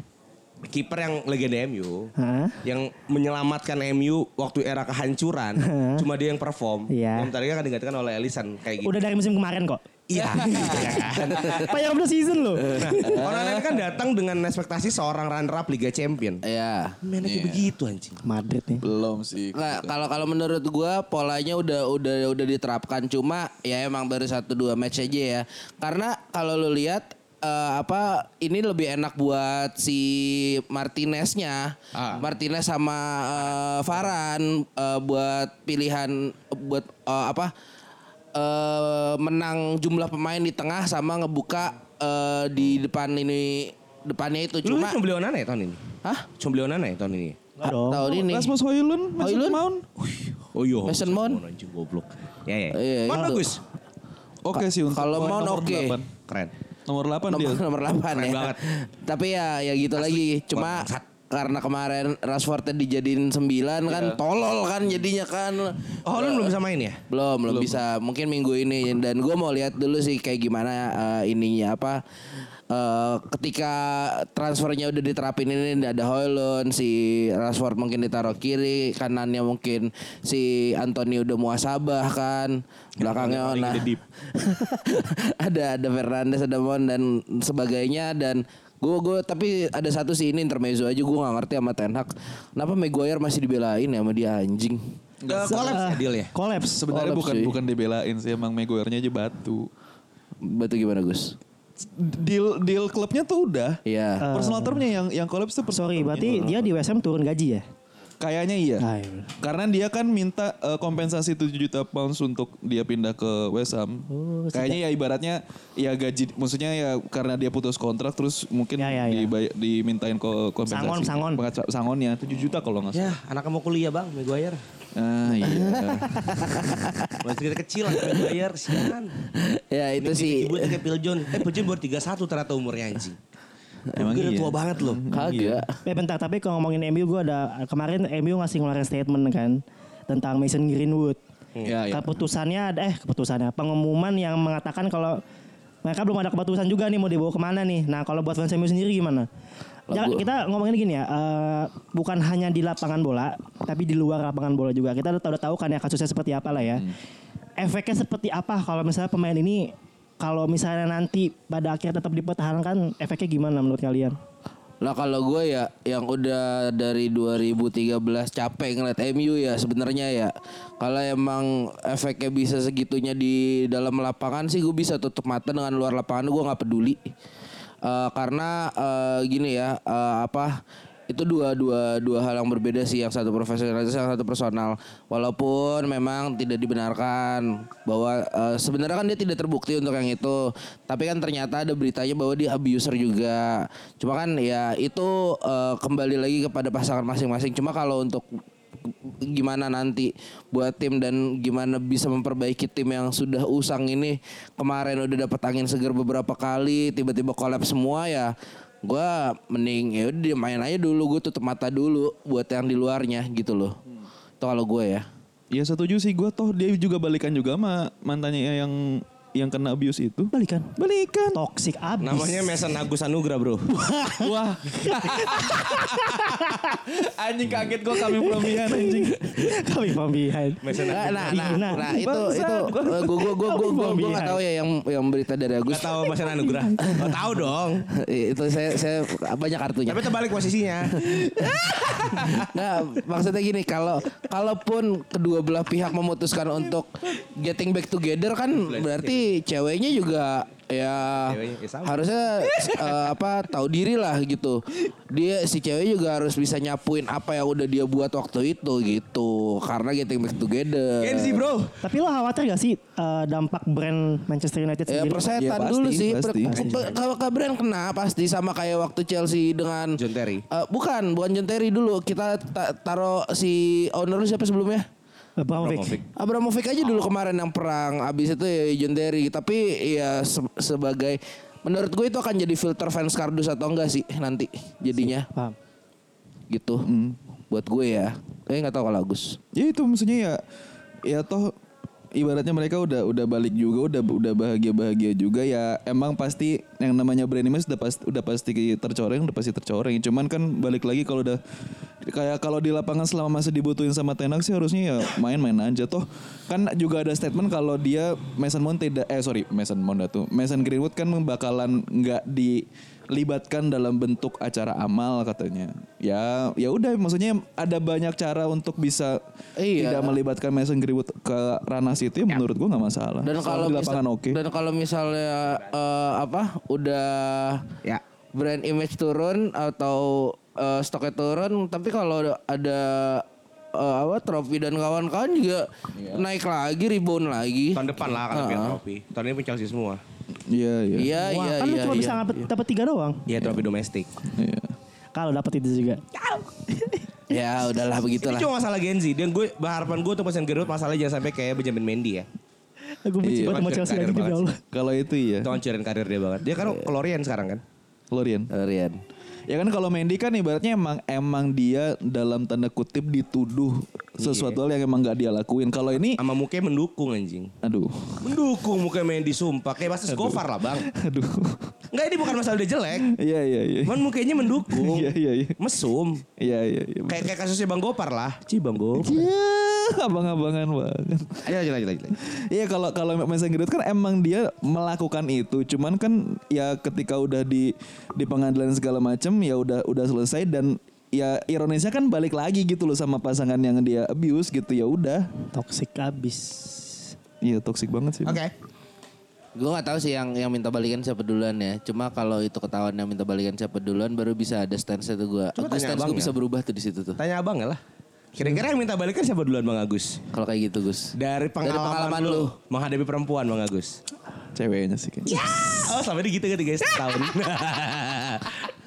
Kiper yang legenda MU. Hah? Yang menyelamatkan MU waktu era kehancuran. cuma dia yang perform. Iya. Yang lagi akan digantikan oleh Elisan kayak gitu. Udah dari musim kemarin kok. Iya. Iya of the season loh. Nah, Onana ini kan datang dengan ekspektasi seorang runner up Liga Champion. Iya. Mainnya kayak begitu anjing. Madrid nih. Belum sih. Nggak, kalau kalau menurut gua polanya udah udah udah diterapkan cuma ya emang baru satu dua match aja ya. Karena kalau lu lihat eh, apa ini lebih enak buat si Martineznya, Ah. Martinez sama eh, Varane eh, buat pilihan buat eh, apa eh, menang jumlah pemain di tengah sama ngebuka eh, di depan ini depannya itu Lu cuma cuma beli Onana ya tahun ini? Hah? Cuma beli Onana ya tahun ini? Enggak dong. tahun ini Rasmus Højlund, Mason Højlund? Mount. Oh iya. Mason Mount. Anjing goblok. Ya ya. Iya, Mount itu. bagus. Oke sih untuk Kalau Mount nomor oke. delapan. Keren. Nomor 8 dia. nomor nomor 8 Keren ya. banget. Tapi ya ya gitu lagi. Cuma Bangsat. Karena kemarin Rashford dijadiin 9 kan tolol kan jadinya kan. Oh lu belum bisa main ya? Belum, belum bisa. Mungkin minggu ini. Dan gue mau lihat dulu sih kayak gimana eh, ininya apa. Eh, ketika transfernya udah diterapin ini ada Hoylund, si Rashford mungkin ditaruh kiri, kanannya mungkin si Anthony udah muasabah kan, belakangnya nah, ada ada Fernandes, ada Mon dan sebagainya. Dan gue gue tapi ada satu sih ini intermezzo aja gue nggak ngerti sama Ten Hag kenapa Maguire masih dibelain ya sama dia anjing Uh, Kolaps ya deal ya? Kolaps. Sebenarnya Collapse bukan sih. bukan dibelain sih emang Maguire-nya aja batu. batu gimana Gus Deal deal klubnya tuh udah. Iya Personal termnya yang yang collapse tuh personal Sorry, berarti dia di WSM turun gaji ya? Kayaknya iya. Ah, iya. Karena dia kan minta eh, kompensasi 7 juta pounds untuk dia pindah ke West Ham. Oh, Kayaknya ya ibaratnya ya gaji maksudnya ya karena dia putus kontrak terus mungkin Ya, ya, ya. dibay- dimintain ko- kompensasi. Sangon, sangon. Pengat- Sangonnya 7 juta kalau nggak salah. Ya, anaknya mau kuliah bang, Maguire. Ah iya. Masih kita kecil lah Maguire, kesian. ya itu sih Ibu kayak Phil John. Eh, Phil John baru 31 ternyata umurnya anjing. Emang Gue udah iya. tua banget loh. kagak Eh bentar, tapi kalau ngomongin MU gue ada kemarin MU ngasih ngeluarin statement kan tentang Mason Greenwood. Ya, ya. Keputusannya ada eh keputusannya pengumuman yang mengatakan kalau mereka belum ada keputusan juga nih mau dibawa ke mana nih. Nah kalau buat fans MU sendiri gimana? Ya, kita ngomongin gini ya, eh, bukan hanya di lapangan bola, tapi di luar lapangan bola juga. Kita udah tahu, udah tahu kan ya kasusnya seperti apa lah ya. Efeknya seperti apa kalau misalnya pemain ini kalau misalnya nanti pada akhirnya tetap dipertahankan, efeknya gimana menurut kalian? Lah kalau gue ya yang udah dari 2013 capek ngeliat MU ya sebenarnya ya. Kalau emang efeknya bisa segitunya di dalam lapangan sih gue bisa tutup mata dengan luar lapangan gue nggak peduli. Eh, karena eh, gini ya eh, apa itu dua dua dua hal yang berbeda sih yang satu profesional yang satu personal. Walaupun memang tidak dibenarkan bahwa eh, sebenarnya kan dia tidak terbukti untuk yang itu. Tapi kan ternyata ada beritanya bahwa dia abuser juga. Cuma kan ya itu eh, kembali lagi kepada pasangan masing-masing. Cuma kalau untuk gimana nanti buat tim dan gimana bisa memperbaiki tim yang sudah usang ini kemarin udah dapat angin segar beberapa kali tiba-tiba kolab semua ya gua mending ya udah main aja dulu gue tutup mata dulu buat yang di luarnya gitu loh. Itu kalau gue ya. Ya setuju sih gue toh dia juga balikan juga sama mantannya yang yang kena abuse itu Balikan. balikan. Toxic abis. Namanya Mason Agus Anugrah bro. Wah. anjing kaget gue kami pemilihan anjing. Kami pembihan. Mason Nah, Agus. nah, nah, Nah, nah, itu itu gue gue gue gue gue gue nggak tahu ya yang yang berita dari Agus. Gak tahu Mason Anugrah. Oh, tahu dong. itu saya saya banyak kartunya. Tapi terbalik posisinya. Nggak, maksudnya gini kalau kalaupun kedua belah pihak memutuskan untuk getting back together kan berarti ceweknya juga ya Ceweknya, ya harusnya eh, apa tahu diri lah gitu. Dia si cewek juga harus bisa nyapuin apa yang udah dia buat waktu itu gitu. Karena getting back together. Kenzi bro. Tapi lo khawatir gak sih eh, dampak brand Manchester United Ya sendiri? persetan Ya, pasti, dulu sih. pasti. Kalau ke brand kena pasti sama kayak waktu Chelsea dengan John Terry. Eh, bukan, bukan John Terry dulu. Kita ta- taruh si owner lu siapa sebelumnya? Abramovich. Abramovich aja dulu kemarin yang perang. Abis itu ya John Terry. Tapi ya se- sebagai menurut gue itu akan jadi filter fans kardus atau enggak sih nanti jadinya Paham. gitu. Buat gue ya. Tapi nggak tahu kalau Agus. Ya itu maksudnya ya ya toh ibaratnya mereka udah udah balik juga udah udah bahagia bahagia juga ya emang pasti yang namanya brand image udah pasti udah pasti tercoreng udah pasti tercoreng. Cuman kan balik lagi kalau udah kayak kalau di lapangan selama masih dibutuhin sama Tenak sih harusnya ya main-main aja. Toh kan juga ada statement kalau dia Mason Mount tidak eh sorry Mason Mount tuh Mason Greenwood kan bakalan nggak dilibatkan dalam bentuk acara amal katanya ya ya udah maksudnya ada banyak cara untuk bisa Iya. tidak melibatkan Mason Greenwood ke ranah situ ya menurut gua nggak masalah. Dan kalau di lapangan oke. dan kalau misalnya eh, apa udah Ya. brand image turun atau eh, stoknya turun, tapi kalau ada eh, apa trofi dan kawan-kawan juga naik lagi, rebound lagi. Tahun depan lah kalau Heeh. punya trofi. Tahun ini Chelsea semua. Iya iya. Iya iya kan lu iya. cuma iya. bisa dapat dapat tiga doang. Iya trofi domestik. Iya. Kalau dapat itu juga. Ya udahlah Ini begitulah. cuma masalah Genzi. Dan gue harapan gue untuk Mason Greenwood masalahnya jangan sampai kayak Benjamin Mendy ya. Aku benci Iya, banget sama Chelsea lagi demi banget Allah. Kalau itu iya. Itu hancurin karir dia banget. Dia kan Lorient sekarang kan. Lorian. Rian. Ya kan kalau Mendy kan ibaratnya emang emang dia dalam tanda kutip dituduh sesuatu hal yang emang gak dia lakuin. Kalau ini Sama mukanya mendukung anjing. aduh. Mendukung mukanya Mendy sumpah. Kayak Basis Gofar lah bang. Aduh. Enggak ini bukan masalah dia jelek. Iya iya iya. Cuman mukanya mendukung. Iya iya iya. Mesum. Iya iya iya. Kayak kayak kasusnya Bang Gopar lah. Ci Bang Gopar. Iya, abang-abangan banget. Ayo lanjut lanjut lanjut. Iya kalau kalau Mason Greenwood kan emang dia melakukan itu, cuman kan ya ketika udah di di pengadilan segala macam ya udah udah selesai dan ya ironisnya kan balik lagi gitu loh sama pasangan yang dia abuse gitu ya udah. Toxic abis. Iya toksik banget sih. Oke. Gue gak tahu sih yang yang minta balikan siapa duluan ya. Cuma kalau itu ketahuan yang minta balikan siapa duluan baru bisa ada stance itu gue. Stance abang gue bisa berubah tuh di situ tuh. Tanya abang ya lah. Kira-kira yang minta balikan siapa duluan Bang Agus? Kalau kayak gitu Gus. Dari pengalaman, pengalaman lu lu. menghadapi perempuan Bang Agus. Ceweknya sih kayaknya. Oh sampai ini gitu kan guys tahun.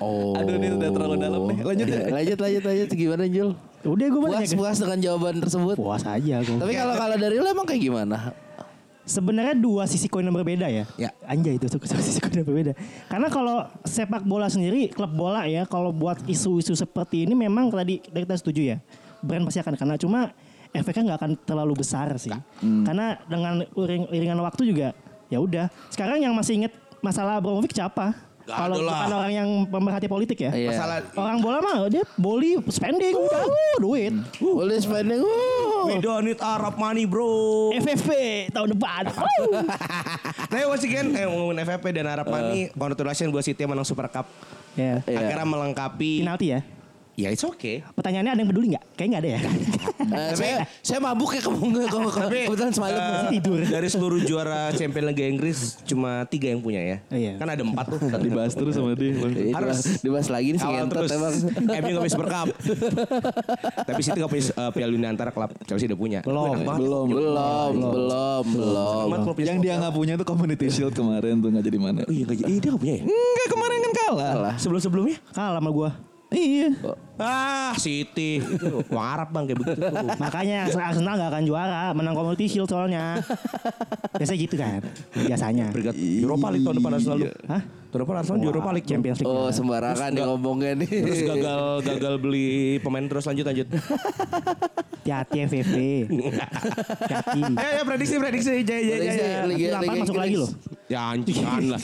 Oh. Aduh ini udah terlalu dalam nih. Lanjut ya. lanjut lanjut lanjut gimana Jul? Udah gue Puas banyak. puas dengan jawaban tersebut. Puas aja gue. Tapi kalau kalau dari lu emang kayak gimana? Sebenarnya dua sisi koin yang berbeda ya. Ya. Anjay itu dua sisi koin yang berbeda. Karena kalau sepak bola sendiri, klub bola ya, kalau buat isu-isu seperti ini memang tadi kita setuju ya. Brand pasti akan kena. Cuma efeknya nggak akan terlalu besar sih. Karena dengan iring, iringan waktu juga ya udah. Sekarang yang masih inget masalah Abramovich siapa? Kalau bukan orang yang pemerhati politik ya. Iya. Masalah Orang bola mah dia boli spending, udah uh, duit. Boleh spending. uh. we don't need Arab money bro. FFP tahun depan. Uh. Tapi once again eh, ngomongin FFP dan Arab money, congratulations buat City menang Super Cup. ya. Iya. Akhirnya melengkapi. Penalti ya. Ya it's okay. Pertanyaannya ada yang peduli nggak? Kayaknya nggak ada ya. Eh, saya saya mabuk ya kamu kamu kebetulan semalam. Eh, tidur. Dari seluruh juara Champions League Inggris cuma tiga yang punya ya. Oh, iya. Kan ada empat tuh. Dibahas terus sama dia. Eh, Harus. dibahas, dibahas lagi nih si Kawal ngentot terus. emang. MU gak bisa berkap. Tapi City gak punya uh, Piala Dunia antara klub Chelsea udah punya. Belum. Belum. Belum, belum, belum. Yang dia nggak punya itu Community Shield kemarin tuh nggak jadi mana. Oh iya. Eh, dia gak punya ya? Enggak kemarin kan kalah. Sebelum-sebelumnya? Kalah sama gua. Iya. Ah, City. Wang Arab bang kayak begitu tuh. Makanya Arsenal gak akan juara. Menang Community Shield soalnya. Biasanya gitu kan. Biasanya. Peringkat Europa League tahun depan Arsenal. tuh. Hah? Tahun depan Arsenal di Europa League. Champions League. Oh sembarangan nih ngomongnya nih. Terus gagal gagal beli pemain terus lanjut lanjut. Hati-hati FVP. Hati-hati. Ayo, ayo prediksi prediksi Jaya Jaya Jaya. Liga- Lampard masuk lagi loh. Ya anjing lah.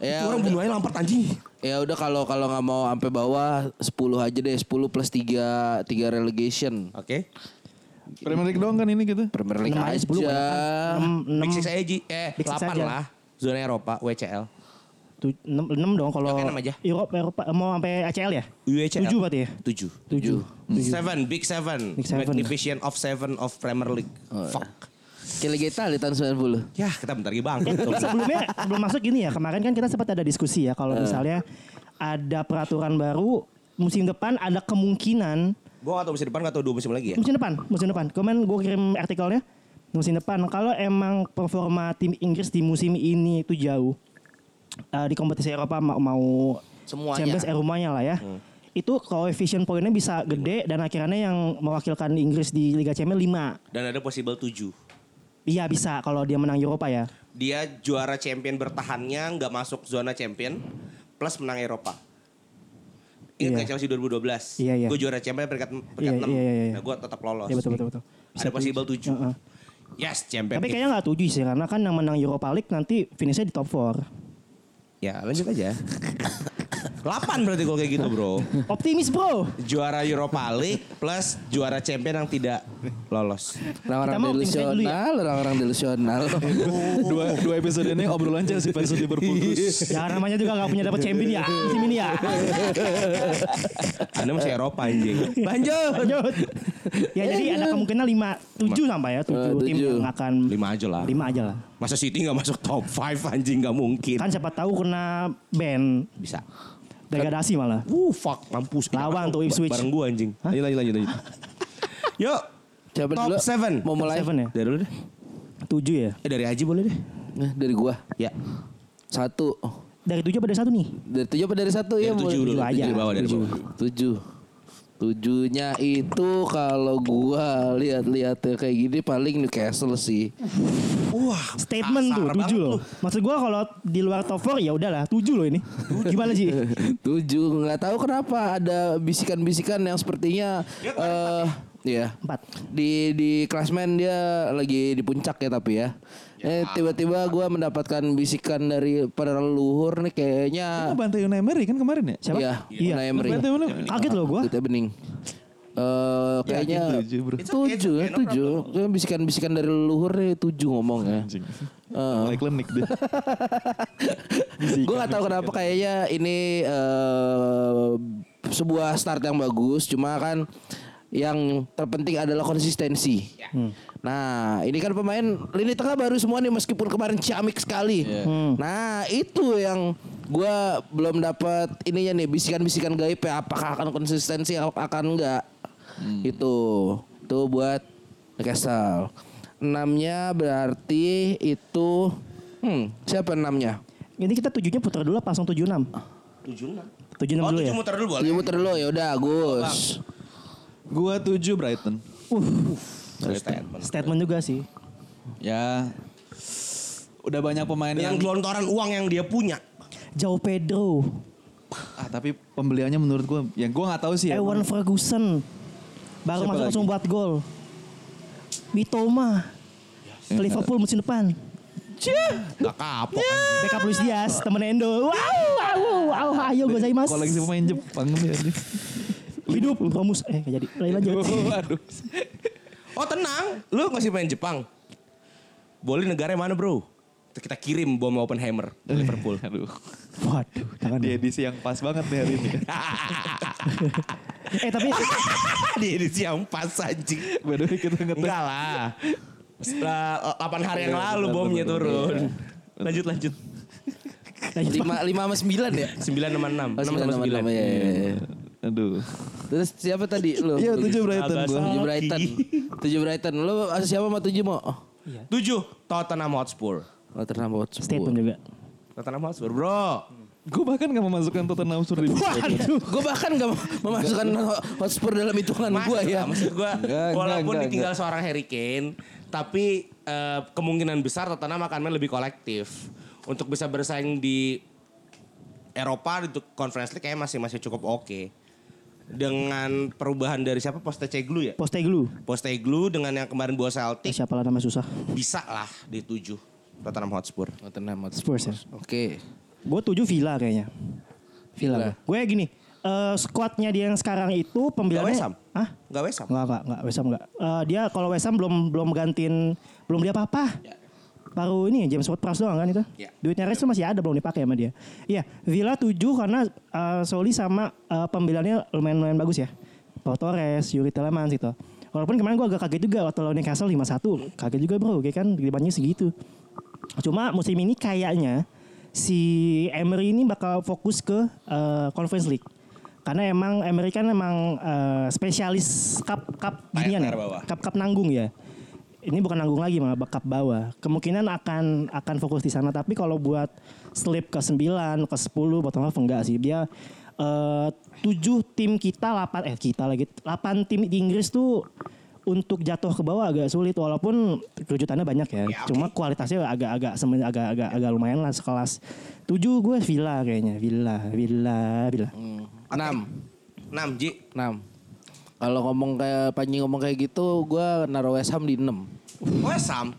Ya, orang udah. bunuh aja Lampard anjing. Ya udah kalau kalau nggak mau sampai bawah 10 aja deh 10 plus 3 3 relegation. Oke. Premier League doang kan ini kita. Premier League Enam aja, aja. 10 banyak kan. Enam- enam- Big Six aja. Eh Big Six 8 aja. lah. Zona Eropa WCL. tu- enam enam dong kalau Oke, enam aja. Eropa, Eropa mau sampai ACL ya? UECL. Tujuh berarti ya? 7. Tujuh. Seven, Big Seven. Big Seven. Magnificent of Seven of Premier League. Fuck. Liga Italia tahun 90. Ya kita bentar lagi bang. Eh, tapi sebelumnya sebelum masuk gini ya kemarin kan kita sempat ada diskusi ya kalau misalnya ada peraturan baru musim depan ada kemungkinan Gue gak tau musim depan gak tau dua musim lagi ya. musim depan musim depan kemarin gue kirim artikelnya musim depan kalau emang performa tim Inggris di musim ini itu jauh eh, di kompetisi Eropa mau, mau Semuanya. Champions Eropa-nya lah ya itu koefisien poinnya bisa gede dan akhirnya yang mewakilkan Inggris di Liga Champions 5 Dan ada possible 7. Iya bisa kalau dia menang Eropa ya Dia juara champion bertahannya nggak masuk zona champion plus menang Eropa. Ingat Iya. kayak Chelsea 2012? Iya, iya. Gue juara champion peringkat, peringkat Iya, 6. iya, iya, iya. Nah gue tetap lolos. Iya betul betul betul. Ada possible 7. Heeh. Yes, champion. Tapi kayaknya nggak tujuh sih karena kan yang menang Europa League nanti finishnya di top 4. Ya lanjut aja. 8 berarti kalau kayak gitu bro. Optimis bro. Juara Europa League plus juara champion yang tidak lolos. Orang-orang tim dulu ya. delusional, orang-orang delusional. dua, dua episode ini obrolan Chelsea versus Liverpool. Ya namanya juga nggak punya dapat champion ya musim ini ya. Anda masih Eropa anjing. Lanjut. Lanjut. Ya jadi ada kemungkinan 5 7 sampai ya 7 Eh, tim yang akan 5 aja lah. 5 aja lah. Masa City gak masuk top 5 anjing gak mungkin. Kan siapa tahu kena ban Bisa. Degradasi malah. Uh fuck mampus. Lawan tuh Ipswich. Bareng gua anjing. Lanjut, lanjut, lanjut. lanjut. Yuk. Siapa Top dulu? 7. Mau mulai? Seven ya? Dari dulu deh. 7 ya. Eh dari Aji boleh deh. Nah, dari gua. Ya. Satu. Dari 7 apa dari 1 nih? Dari tujuh apa dari satu ya? Dari tujuh dulu. tujuh aja. Tujuh bawah dari Tujuh. bawah. Tujuh. Tujuhnya itu kalau gua lihat-lihat kayak gini paling Newcastle sih. Wah. Statement tuh kasar 7 banget loh. Maksud gua kalau di luar top 4 ya udahlah 7 loh ini. Gimana sih? Tujuh nggak tahu kenapa ada bisikan-bisikan yang sepertinya eh ya 4. di di klasmen dia lagi di puncak ya tapi ya. Eh tiba-tiba gua mendapatkan bisikan dari para leluhur nih kayaknya Kita bantai Unai Emery kan kemarin ya? Siapa? Iya, Iya. Unai Emery. Bantai Unai Kaget loh gua. Duitnya bening. Eh kayaknya tujuh, bro. tujuh ya tujuh. Bisikan-bisikan dari leluhur nih tujuh ngomong ya. Anjing. Eh. Mulai klinik deh. Gue gak tahu kenapa kayaknya ini eh, sebuah start yang bagus. Cuma kan yang terpenting adalah konsistensi. Nah ini kan pemain lini tengah baru semua nih meskipun kemarin ciamik sekali. Nah itu yang gue belum dapat ininya nih bisikan-bisikan gaib ya apakah akan konsistensi akan enggak. Itu tuh buat Newcastle. Enamnya berarti itu hmm, siapa enamnya? Ini kita tujuhnya putar dulu apa langsung 76? 76. 76 Oh dulu ya. tujuh muter dulu boleh. Dia muter dulu ya udah Agus. Gua tujuh Brighton. Statement. Statement juga sih. Ya udah banyak pemain Yang yang, gelontoran uang yang dia punya. Jauh Pedro, ah tapi pembeliannya menurut gua yang gua nggak tahu sih ya. Ewan Ferguson. Baru Siapa masuk langsung buat gol. Mitoma. Ke Liverpool musim depan. Gak kapok anjing. Backup Luis Diaz, temen Endo. Wow, wow, wow, ayo gozaimasu. Koleksi pemain Jepang. Hidup Romus. Eh, gak jadi. Lain lanjut. Waduh. Oh tenang. Lu ngasih main Jepang. Boleh negara mana bro? Kita kirim bom Oppenheimer ke Liverpool. Aduh. Waduh, jangan. Di edisi yang pas banget nih hari ini. Eh, tapi Di edisi yang pas anjing. Way kita ngetes. Enggak lah. Setelah 8 hari yang lalu bomnya turun. Lanjut lanjut. lanjut, Pak. Lima lima sama sembilan ya? 9 sama 6. 6 Oh, sama sembilan sama 9. enam, ya, ya, ya. Aduh. Terus siapa tadi lu? Iya tujuh Brighton gua. Tujuh Brighton. Tujuh Brighton. Lu siapa sama tujuh mau? Oh, 7 Tottenham Hotspur. Tottenham Hotspur. Statement juga. Tottenham Hotspur bro. Gue bahkan gak memasukkan Tottenham Hotspur di Waduh. Gue bahkan gak memasukkan Hotspur dalam hitungan gue ya. Maksud gue walaupun enggak, ditinggal seorang Harry Kane, tapi eh, kemungkinan besar Tottenham akan main lebih kolektif untuk bisa bersaing di Eropa untuk Conference League kayaknya masih masih cukup oke. Dengan perubahan dari siapa Postecoglou ya? Posteglu. Postecoglou dengan yang kemarin Eh, Celtic siapa lah nama susah. bisa lah di tujuh Tottenham Hotspur. Tottenham Hotspur. Spurs ya. Oke. Gue tujuh Villa kayaknya. Villa. Villa. Gue gini, eh squadnya dia yang sekarang itu Gak pembeliannya. West Ham? Hah? Gak West Ham? Enggak, enggak, enggak, West Ham enggak. Eh, dia kalau West Ham belum belum gantiin belum beli apa-apa. Baru ini James Ward-Prowse doang kan itu. Ya. Duitnya Rice tuh masih ada belum dipakai sama dia. Iya, Villa 7 karena eh, Soli sama eh, pembeliannya lumayan-lumayan bagus ya. Pau Torres, Yuri Telemans gitu. Walaupun kemarin gue agak kaget juga waktu lawan Newcastle 5-1. Kaget juga bro, kayak kan dibanyak segitu. Cuma musim ini kayaknya si Emery ini bakal fokus ke eh, Conference League. Karena emang Emery kan emang eh, spesialis cup cup ginian ya. Cup cup nanggung ya. Ini bukan nanggung lagi malah cup bawah. Kemungkinan akan akan fokus di sana tapi kalau buat slip ke 9, ke 10 bottom half enggak sih. Dia eh, 7 tim kita 8 eh kita lagi 8 tim di Inggris tuh untuk jatuh ke bawah agak sulit walaupun kejutannya banyak ya. Ya. Cuma kualitasnya agak-agak semen- agak-agak agak lumayan lah sekelas 7 gue Villa kayaknya. Villa, Villa, Villa. Enam. 6 Ji. Enam. Kalau ngomong kayak Panji ngomong kayak gitu, gue naruh West Ham di 6. West Ham?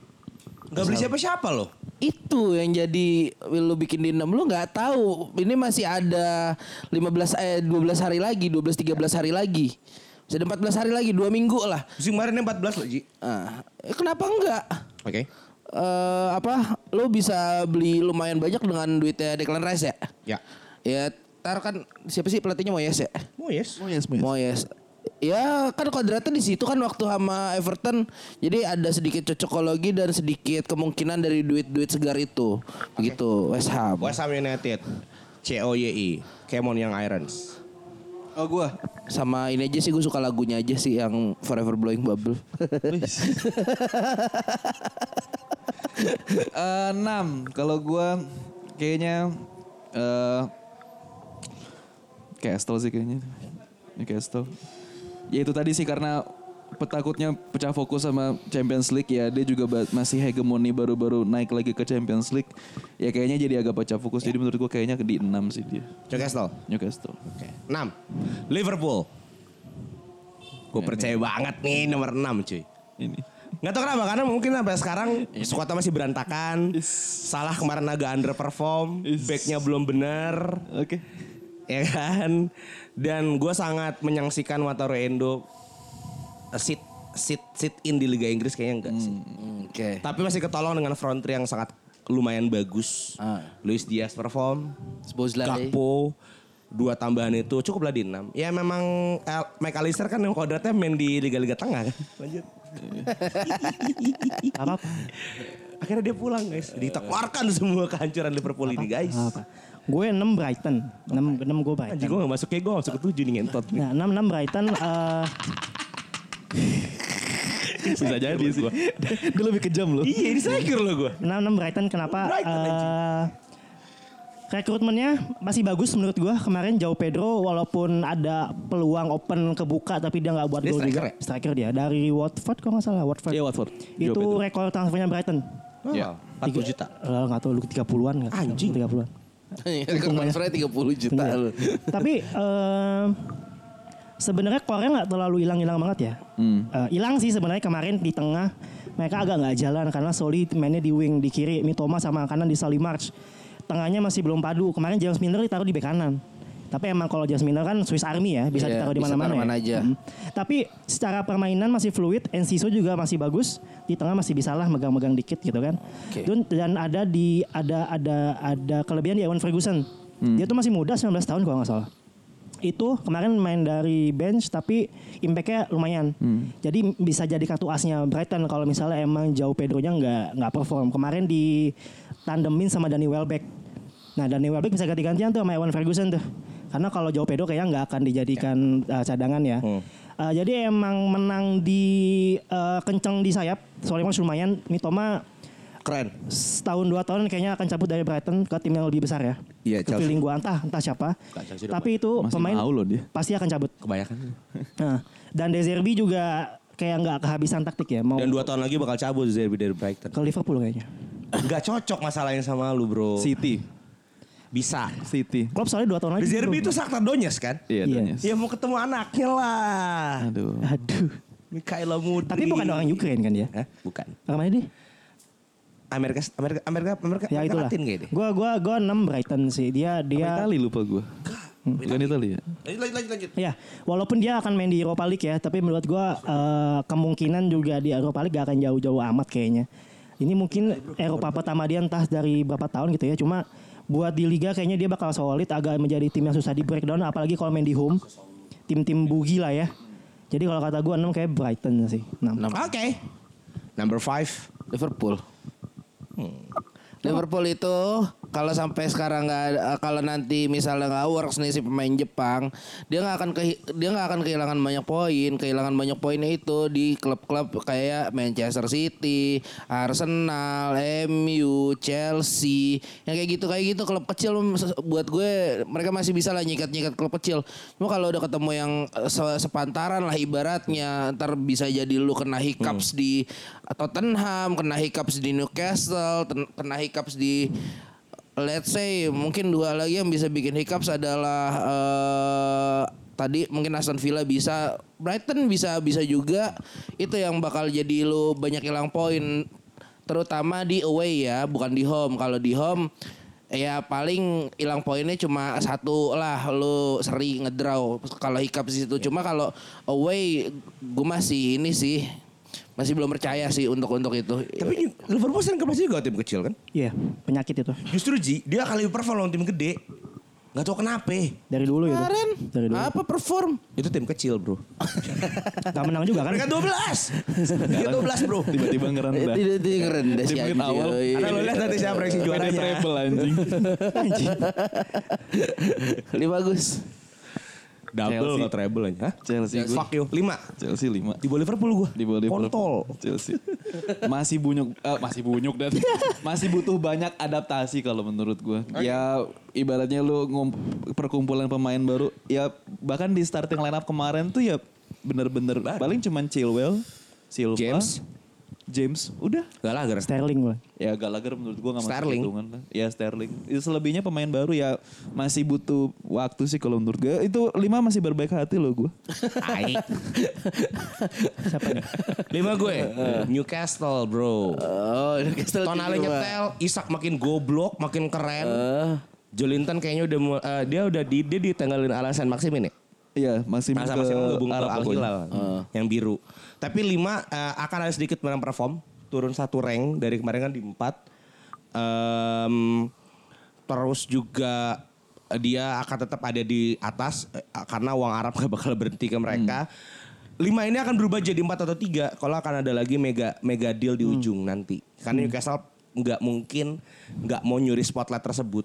Gak beli siapa-siapa loh. Itu yang jadi lu bikin di 6 lu nggak tahu. Ini masih ada 15 eh 12 hari lagi, 12 13 hari lagi. Masih ada 14 hari lagi, 2 minggu lah. Musim kemarin 14 loh Ji. Ah, eh, kenapa enggak? Oke. Eh apa? Lu bisa beli lumayan banyak dengan duitnya Declan Rice ya? Ya. Ya, tar kan siapa sih pelatihnya Moyes ya? Oh yes. Oh yes, Moyes. Moyes. Ya kan kodratnya di situ kan waktu sama Everton jadi ada sedikit cocokologi dan sedikit kemungkinan dari duit-duit segar itu. Begitu West Ham. West Ham United. C-O-Y-I. Kemon yang Irons. Oh gua. Sama ini aja sih gue suka lagunya aja sih yang Forever Blowing Bubble. Eh, enam. Kalau gua kayaknya eh Castle sih kayaknya. Ini Castle. Ya itu tadi sih karena petakutnya pecah fokus sama Champions League ya dia juga masih hegemoni baru-baru naik lagi ke Champions League ya kayaknya jadi agak pecah fokus jadi menurut gua kayaknya di 6 sih dia Newcastle. Newcastle Oke. 6. Liverpool. Gue percaya banget nih nomor 6 cuy. ini Gak tau kenapa karena mungkin sampai sekarang skuadnya masih berantakan. Salah kemarin agak underperform, Is. backnya belum bener, oke ya kan. Dan gue sangat menyaksikan Wataru Endo uh, sit sit sit in di Liga Inggris kayaknya enggak sih. Oke. Tapi masih ketolong dengan front three yang sangat lumayan bagus. Ah. Luis Diaz perform, Szoboszlai. Gakpo, dua tambahan itu cukup lah di enam. Ya memang El, McAllister kan yang kodratnya main di liga-liga tengah kan. Lanjut. Apa? Akhirnya dia pulang guys. Ditekeluarkan semua kehancuran Liverpool ini guys. Apa? Gue 6 Brighton. 6 6 gue Brighton. Anjing gue gak masuk kayak gue masuk ke tujuh nih ngentot. nih. Nah, 6 6 Brighton eh bisa jadi sih dia lebih kejam loh Iya ini sakir loh gue. 6 6 Brighton kenapa? Brighton, Eh, rekrutmennya masih bagus menurut gua. Kemarin Jauh Pedro walaupun ada peluang open kebuka tapi dia nggak buat gol striker juga. ya? Striker dia dari Watford kalau nggak salah Watford. Iya Watford Itu Pedro. rekor transfernya Brighton. Ya. 40 juta. Eh, nggak tahu lu 30-an nggak? Anjing. 30-an. Transfernya 30 juta Iya. lu. Tapi eh, sebenarnya Korea nggak terlalu hilang-hilang banget ya. Hmm. Eh, Hilang sih sebenarnya kemarin di tengah mereka agak nggak jalan karena Soli mainnya di wing di kiri, Mitoma sama kanan di Sali March. Tengahnya masih belum padu. Kemarin James Milner ditaruh di bek kanan. Tapi emang kalau James Milner kan Swiss Army ya, bisa Iya, ditaruh di mana-mana. taruh mana ya. aja. Mm. Tapi secara permainan masih fluid, Enciso juga masih bagus. Di tengah masih bisa lah megang-megang dikit gitu kan. Oke. Dan, dan ada di ada ada ada kelebihan di Ewan Ferguson. Dia tuh masih muda 19 tahun kalau nggak salah itu kemarin main dari bench tapi impactnya lumayan. Jadi bisa jadi kartu asnya Brighton kalau misalnya emang jauh Pedronya nggak nggak perform. Kemarin di tandemin sama Danny Welbeck. Nah Danny Welbeck bisa ganti-gantian tuh sama Ewan Ferguson tuh. Karena kalau jauh Pedro kayaknya nggak akan dijadikan uh, cadangan ya. Uh, jadi emang menang di uh, kenceng di sayap. Soalnya masih lumayan. Mitoma Keren. setahun dua tahun kayaknya akan cabut dari Brighton ke tim yang lebih besar ya. Iya, Chelsea. feeling gua entah entah siapa. Tapi itu Masih pemain loh dia. pasti akan cabut. Kebanyakan. Nah, dan De Zerbi juga kayak nggak kehabisan taktik ya mau Dan dua tahun lagi bakal cabut Zerbi dari Brighton. ke Liverpool kayaknya. Gak cocok masalahnya sama lu bro. City bisa. City. Klopp soalnya dua tahun lagi. Di Zerbi itu Shakhtar Donetsk kan? Iya, Iya. Donetsk. Ya mau ketemu anaknya lah. Aduh. Aduh. Mikhailo Mudrik. Tapi bukan orang Ukraine kan dia? Hah? Bukan. Orang mana dia? Amerika Amerika Amerika Amerika, Ya Amerika itulah. Latin kayaknya deh. Gua gua gua 6 Brighton sih. Dia Apa dia Itali lupa gue. Bukan Itali ya? Lanjut lanjut lanjut. Ya, walaupun dia akan main di Europa League ya, tapi menurut gua eh, kemungkinan juga di Europa League gak akan jauh-jauh amat kayaknya. Ini mungkin Eropa pertama dia entah dari berapa tahun gitu ya, cuma buat di liga kayaknya dia bakal solid, agak menjadi tim yang susah di breakdown, apalagi kalau main di home, tim-tim bugi lah ya. Jadi kalau kata gua 6 kayak Brighton sih. 6. Oke. Number five. Liverpool. Liverpool itu kalau sampai sekarang nggak ada- kalau nanti misalnya nggak works nih si pemain Jepang, dia nggak akan kehi- dia nggak akan kehilangan banyak poin. Kehilangan banyak poinnya itu di klub-klub kayak Manchester City, Arsenal, MU, Chelsea, yang kayak gitu kayak gitu klub kecil buat gue mereka masih bisa lah nyikat-nyikat klub kecil. Cuma kalau udah ketemu yang eh, se- sepantaran lah ibaratnya, ntar bisa jadi lu kena hiccups di Tottenham, kena hiccups di Newcastle, kena hiccups di let's say mungkin dua lagi yang bisa bikin hiccups adalah eh, tadi mungkin Aston Villa bisa, Brighton bisa bisa juga itu yang bakal jadi lu banyak hilang poin terutama di away ya, bukan di home. Kalau di home ya paling hilang poinnya cuma satu lah lu sering ngedraw kalau hiccups di situ. Cuma kalau away gue masih ini sih masih belum percaya sih untuk untuk itu. Tapi Liverpool sering kelas juga tim kecil kan? Iya, penyakit itu. Justru Ji, dia kali perform lawan tim gede. Gak tau kenapa. Dari dulu gitu. Kemarin Dari dulu. apa perform? Itu tim kecil bro. Gak menang juga kan? Mereka 12. Mereka 12 bro. Tiba-tiba ngerendah. Tidak tidak rendah Di sih anjing. awal. Karena lo lihat nanti siapa prediksi Pede juaranya. treble anjing. Ini bagus. Double Chelsea. atau treble aja. Hah? Chelsea gue. Fuck you. 5. Chelsea 5. Di bawah Liverpool gue. Di bawah Liverpool. Kontol. Chelsea. Masih bunyuk, eh, masih bunyuk dan masih butuh banyak adaptasi kalau menurut gue. Ya ibaratnya lu perkumpulan pemain baru, ya bahkan di starting lineup kemarin tuh ya bener-bener paling cuman Chilwell, Silva, James. James, udah. Gak lah gara Sterling gue. Ya Gallagher menurut gue gak masuk Sterling. hitungan lah. Ya Sterling. Itu selebihnya pemain baru ya masih butuh waktu sih kalau menurut gue. Itu lima masih berbaik hati loh gue. Tai. Lima gue. Newcastle bro. Oh, Newcastle Tonali kedua. nyetel, Isak makin goblok, makin keren. Jolinton kayaknya udah eh, dia udah di dia ditanggalin alasan Maximin ya. Iya masih ke Maximin gabung ke Al pokoknya. Hilal yang biru. Tapi lima eh, akan ada sedikit perform, turun satu rank dari kemarin kan di empat. Em, terus juga dia akan tetap ada di atas eh, karena uang Arab gak bakal berhenti ke mereka. Lima ini akan berubah jadi empat atau tiga kalau akan ada lagi mega mega deal di ujung nanti. Karena Newcastle nggak mungkin nggak mau nyuri spotlight tersebut.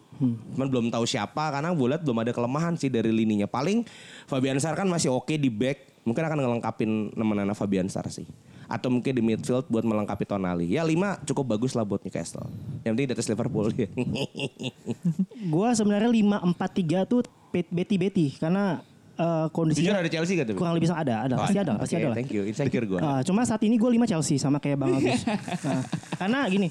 Cuman belum tahu siapa karena gue lihat belum ada kelemahan sih dari lininya. Paling Fabian Sar kan masih oke di back, mungkin akan ngelengkapin nemenan Fabian Sar sih. Atau mungkin di midfield buat melengkapi Tonali. Ya lima cukup bagus lah buat Newcastle. Yang penting di atas Liverpool ya. Gua sebenarnya 5-4-3 tuh bet- beti-beti karena Jujur kondisinya ada Chelsea gak tuh? kurang lebih sama ada, ada pasti ada, pasti Oke, ada lah. Thank you, insecure gue. Ah, cuma saat ini gue 5 Chelsea sama kayak Bang Agus. Nah, karena gini,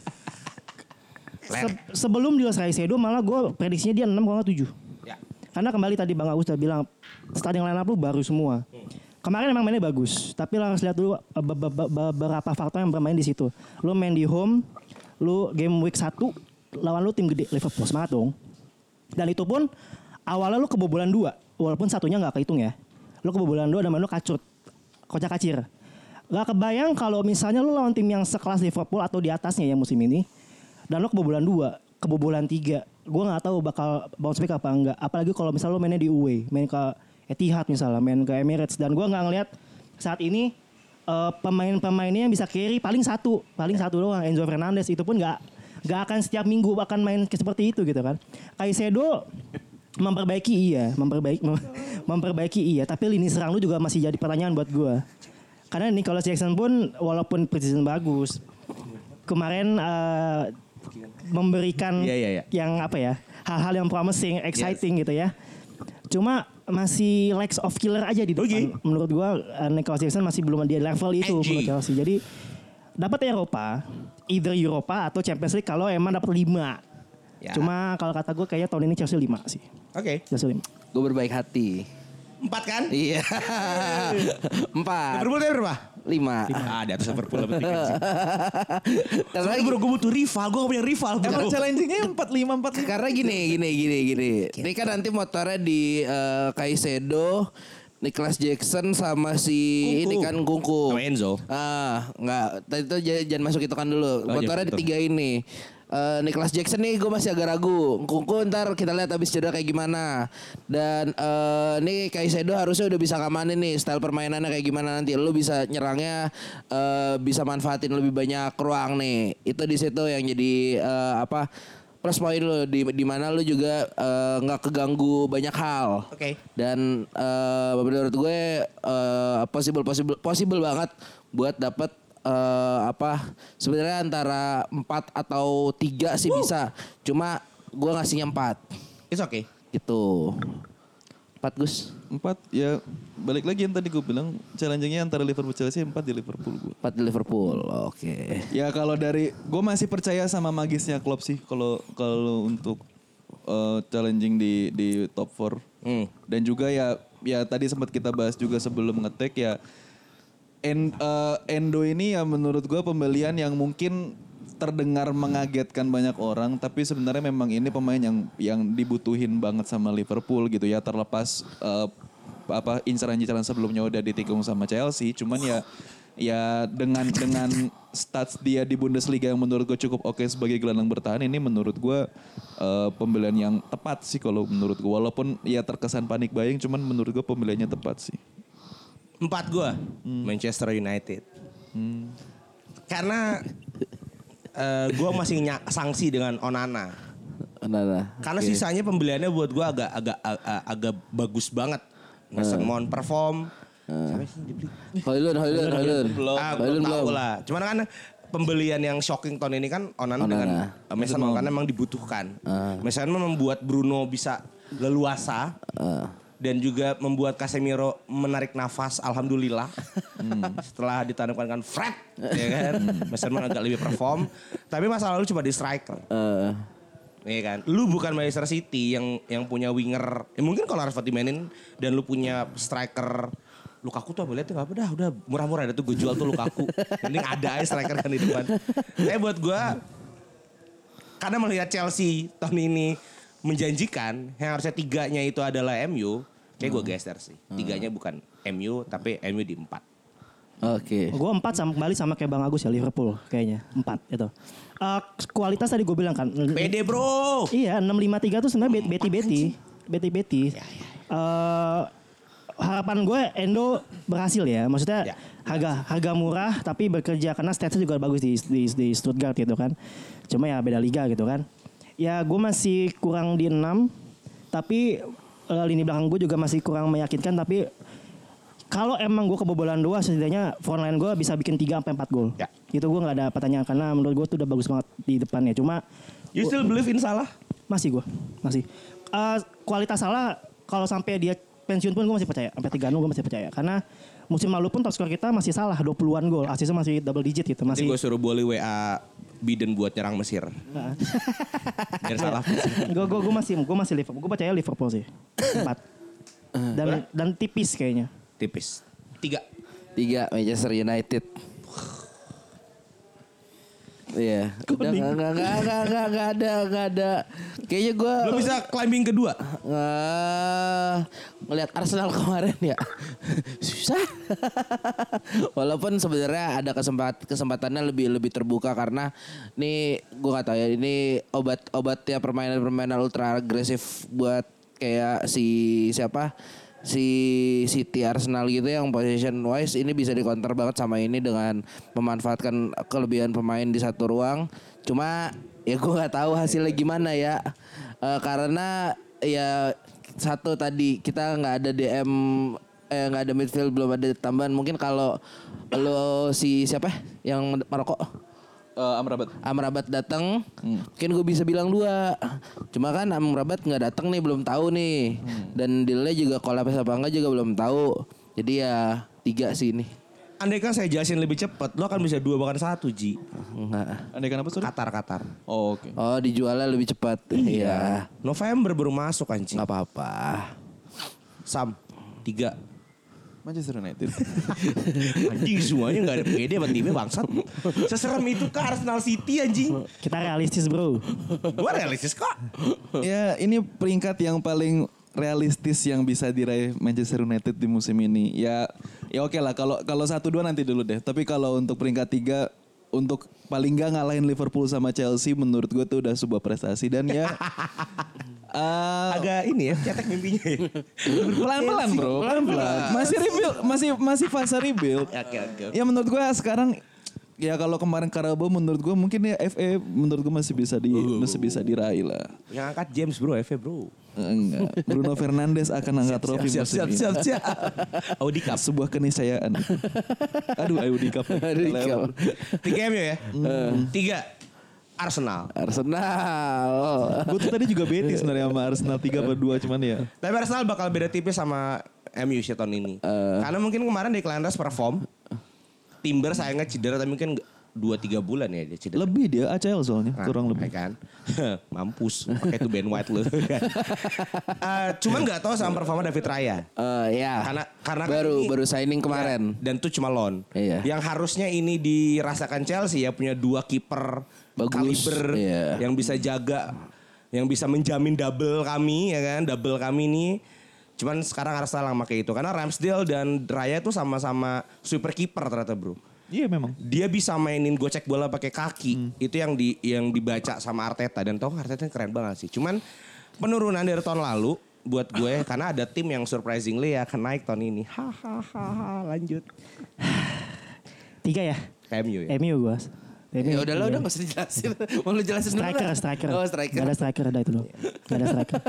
se- sebelum deal Caicedo malah gue prediksinya dia 6 kalau nggak 7. Ya. Karena kembali tadi Bang Agus udah bilang starting line up lu baru semua. Kemarin emang mainnya bagus, tapi lo harus lihat dulu eh, be- be- be- beberapa faktor yang bermain di situ. Lu main di home, lu game week 1 lawan lu tim gede Liverpool semangat dong. Dan itu pun awalnya lu kebobolan dua, walaupun satunya nggak kehitung ya. Lu kebobolan dua dan main lu kacut, kocak kacir. Gak kebayang kalau misalnya lu lawan tim yang sekelas Liverpool atau di atasnya ya musim ini, dan lu kebobolan dua, kebobolan tiga, gue nggak tahu bakal bounce back apa enggak. Apalagi kalau misalnya lu mainnya di away, main ke Etihad misalnya, main ke Emirates, dan gue nggak ngelihat saat ini eh, pemain-pemainnya yang bisa carry paling satu, paling satu doang Enzo Fernandez itu pun nggak nggak akan setiap minggu akan main seperti itu gitu kan. Caicedo memperbaiki iya, memperbaiki mem- memperbaiki iya, tapi lini serang lu juga masih jadi pertanyaan buat gua. Karena Nicholas Jackson pun walaupun preseason bagus, kemarin eh, memberikan Iya, iya, iya. yang apa ya, hal-hal yang promising, exciting gitu ya. Cuma masih lacks of killer aja di depan. Oke. Menurut gua eh, Nicholas Jackson masih belum di level itu menurut Chelsea. Jadi dapat Eropa, either Eropa atau Champions League kalau emang dapat 5. Ya. Cuma kalau kata gue kayaknya tahun ini Chelsea 5 sih. Oke. Chelsea 5. Gue berbaik hati. Empat kan? Iya. Empat. Liverpool tadi berapa? Lima. Ah, di atas Liverpool lebih tinggi sih. Karena Soalnya bro, gue butuh rival. Gue gak punya rival. Emang challengingnya 45 45. Karena gini, gini, gini, gini. Ini kan nanti motornya di eh, Kaisedo, Nicholas Jackson sama si Kungku. ini kan Kungku. Sama Enzo. Ah, enggak. Tadi itu jangan masuk itu kan dulu. Oh, motornya jangan di tiga ini. Eh, Nicholas Jackson nih gue masih agak ragu. Kungku ntar kita lihat habis cedera kayak gimana. Dan eh nih Kaisedo harusnya udah bisa ngamanin nih style permainannya kayak gimana nanti. Lu bisa nyerangnya eh bisa manfaatin lebih banyak ruang nih. Itu di situ yang jadi eh, apa plus poin lu di di mana lu juga nggak keganggu banyak hal. Oke. Dan eh, menurut gue eh, possible possible possible banget buat dapat eh, apa sebenarnya antara 4 atau 3 sih bisa. Cuma gue ngasihnya 4 It's okay. gitu. 4 Gus. Empat ya balik lagi yang tadi gue bilang challengingnya antara Liverpool Chelsea empat di Liverpool gue. 4 di Liverpool. Oke. Ya kalau dari gue masih percaya sama magisnya Klopp sih kalau kalau untuk eh, challenging di di top 4. Hmm. Dan juga ya ya tadi sempat kita bahas juga sebelum ngetek ya En- eh, Endo ini ya menurut gue pembelian yang mungkin terdengar mengagetkan banyak orang tapi sebenarnya memang ini pemain yang yang dibutuhin banget sama Liverpool gitu ya terlepas eh, apa inceran-inceran sebelumnya udah ditikung sama Chelsea. Cuman ya ya dengan dengan stats dia di Bundesliga yang menurut gue cukup oke sebagai gelandang bertahan ini menurut gue eh, pembelian yang tepat sih kalau menurut gue walaupun ya terkesan panik buying cuman menurut gue pembeliannya tepat sih Empat gue. Manchester United. Karena eh gue masih nyak- sanksi dengan Onana. Nah, nah. Karena Oke. sisanya pembeliannya buat gue agak agak agak, agak bagus banget. Mason Mount perform. Hoylund. Ah, Hoylund belum tahu lah. Cuman kan pembelian yang shocking tahun ini kan Onana, Onana. dengan uh, Mason Mount karena memang dibutuhkan. Mason Mount membuat Bruno bisa leluasa dan juga membuat Casemiro menarik nafas. Alhamdulillah. Setelah ditanamkan kan Fred, ya kan. Mason Mount agak lebih perform. Tapi masalah lu cuma di striker. Eh, Iya kan, lu bukan Manchester City yang yang punya winger. Ya mungkin kalau Rashford dimainin dan lu punya striker Lukaku tuh lihat nggak apa dah udah murah-murah ada tuh gue jual tuh Lukaku. Mending ada aja striker kan di depan. Eh buat gue karena melihat Chelsea tahun ini menjanjikan yang harusnya tiganya itu adalah MU, kayak gue geser sih. Tiganya bukan MU tapi MU di empat. Oke. Gue empat sama kembali sama kayak Bang Agus ya Liverpool kayaknya empat itu. Eh, kualitas tadi gue bilang kan. Pede bro. Iya 653 tuh sebenarnya bet- beti beti beti beti. Eh, harapan gue Endo berhasil ya. Maksudnya Ya. harga harga murah tapi bekerja karena statsnya juga bagus di, di di Stuttgart gitu kan. Cuma ya beda liga gitu kan. Ya gue masih kurang di 6 tapi eh, lini belakang gue juga masih kurang meyakinkan tapi kalau emang gue kebobolan dua setidaknya frontline gue bisa bikin 3 sampai 4 gol. Ya. Itu gue nggak ada pertanyaan karena menurut gue tuh udah bagus banget di depannya. Cuma You still believe in Salah? masih gue, masih. Eh, kualitas salah kalau sampai dia pensiun pun gue masih percaya. Sampai 3 gue masih percaya. Karena musim lalu pun top skor kita masih salah 20-an gol. Asisnya masih double digit gitu. Nanti Masih gue suruh boleh WA Biden buat nyerang Mesir. Biar salah. gue gue masih gue masih Liverpool. Gue percaya Liverpool sih. Empat. Dan dan tipis kayaknya. Tipis. Tiga. Tiga Manchester United. Iya. Udah nggak nggak nggak nggak nggak ada nggak ada. Kayaknya gue Lo bisa climbing kedua. Eh, ngelihat Arsenal kemarin ya susah. Walaupun sebenarnya ada kesempat kesempatannya lebih lebih terbuka karena nih gue nggak tahu ya ini obat obatnya permainan permainan ultra agresif buat kayak si siapa si City Arsenal gitu yang position wise ini bisa dikonter banget sama ini dengan memanfaatkan kelebihan pemain di satu ruang. Cuma ya gue nggak tahu hasilnya gimana ya. Eh, karena ya satu tadi kita nggak ada DM eh nggak ada midfield belum ada tambahan. Mungkin kalau lo si siapa? Ya yang Maroko Eh, Amrabat Amrabat datang, mungkin gue bisa bilang dua. Cuma kan Amrabat nggak datang nih, belum tahu nih. Dan dealnya juga kolaps apa enggak juga belum tahu. Jadi ya tiga sih ini. andai kan saya jelasin lebih cepat, lo akan bisa dua bahkan satu Ji. Enggak. Andai kenapa sorry? Qatar Qatar. Oh, oke. Oh dijualnya lebih cepat. Iya. November baru masuk anjing. Nggak apa-apa. Sam tiga. Manchester United. Anjing semuanya gak ada pede sama timnya bangsat. Seserem itu ke Arsenal City anjing. Kita realistis bro. Gue realistis kok. ya ini peringkat yang paling realistis yang bisa diraih Manchester United di musim ini. Ya ya oke lah kalau kalau satu dua nanti dulu deh. Tapi kalau untuk peringkat tiga untuk paling nggak ngalahin Liverpool sama Chelsea menurut gue tuh udah sebuah prestasi dan ya eh, Agak ini ya, cetek mimpinya ya. pelan-pelan bro, pelan-pelan. Masih rebuild, masih masih fase rebuild. Oke oke. Ya menurut gue sekarang ya kalau kemarin Carabao menurut gue mungkin ya FA menurut gue masih bisa di masih bisa diraih lah. Yang angkat James bro, FA bro. Enggak. Bruno Fernandes akan angkat trofi siap, musim siap, ini. siap, siap. Audi Cup. Sebuah keniscayaan. Aduh, Audi Cup. Audi Cup. Tiga MU ya? Tiga. Arsenal. Arsenal. Gue tuh tadi juga beti sebenarnya sama Arsenal 3 atau 2 cuman ya. Tapi Arsenal bakal beda tipis sama MU sih tahun ini. Karena mungkin kemarin Declan Rice perform. Timber sayangnya cedera tapi mungkin dua tiga bulan ya dia cedera. Lebih dia ACL soalnya, Nah, kurang ya lebih. kan mampus pakai tuh Ben White lu Eh, cuman nggak tahu sama performa David Raya Eh, ya. karena karena kan baru ini- baru signing kemarin. Ya, dan tuh cuma loan Iya. yang harusnya ini dirasakan Chelsea ya punya dua kiper kaliber iya. yang bisa jaga yang bisa menjamin double kami ya kan double kami nih cuman sekarang Arsenal yang pakai itu karena Ramsdale dan Raya tuh sama-sama super kiper ternyata bro Iya memang. dia bisa mainin gocek bola pakai kaki itu yang di yang dibaca sama Arteta dan tau Arteta keren banget sih cuman penurunan dari tahun lalu buat gue karena ada tim yang surprisingly ya akan naik tahun ini hahaha lanjut Tiga ya. KMU ya MU gue. Ya udah lah udah gak usah dijelasin. Mau lu jelasin dulu Striker, striker. Oh striker. Gak ada striker, ada itu loh. Gak ada striker.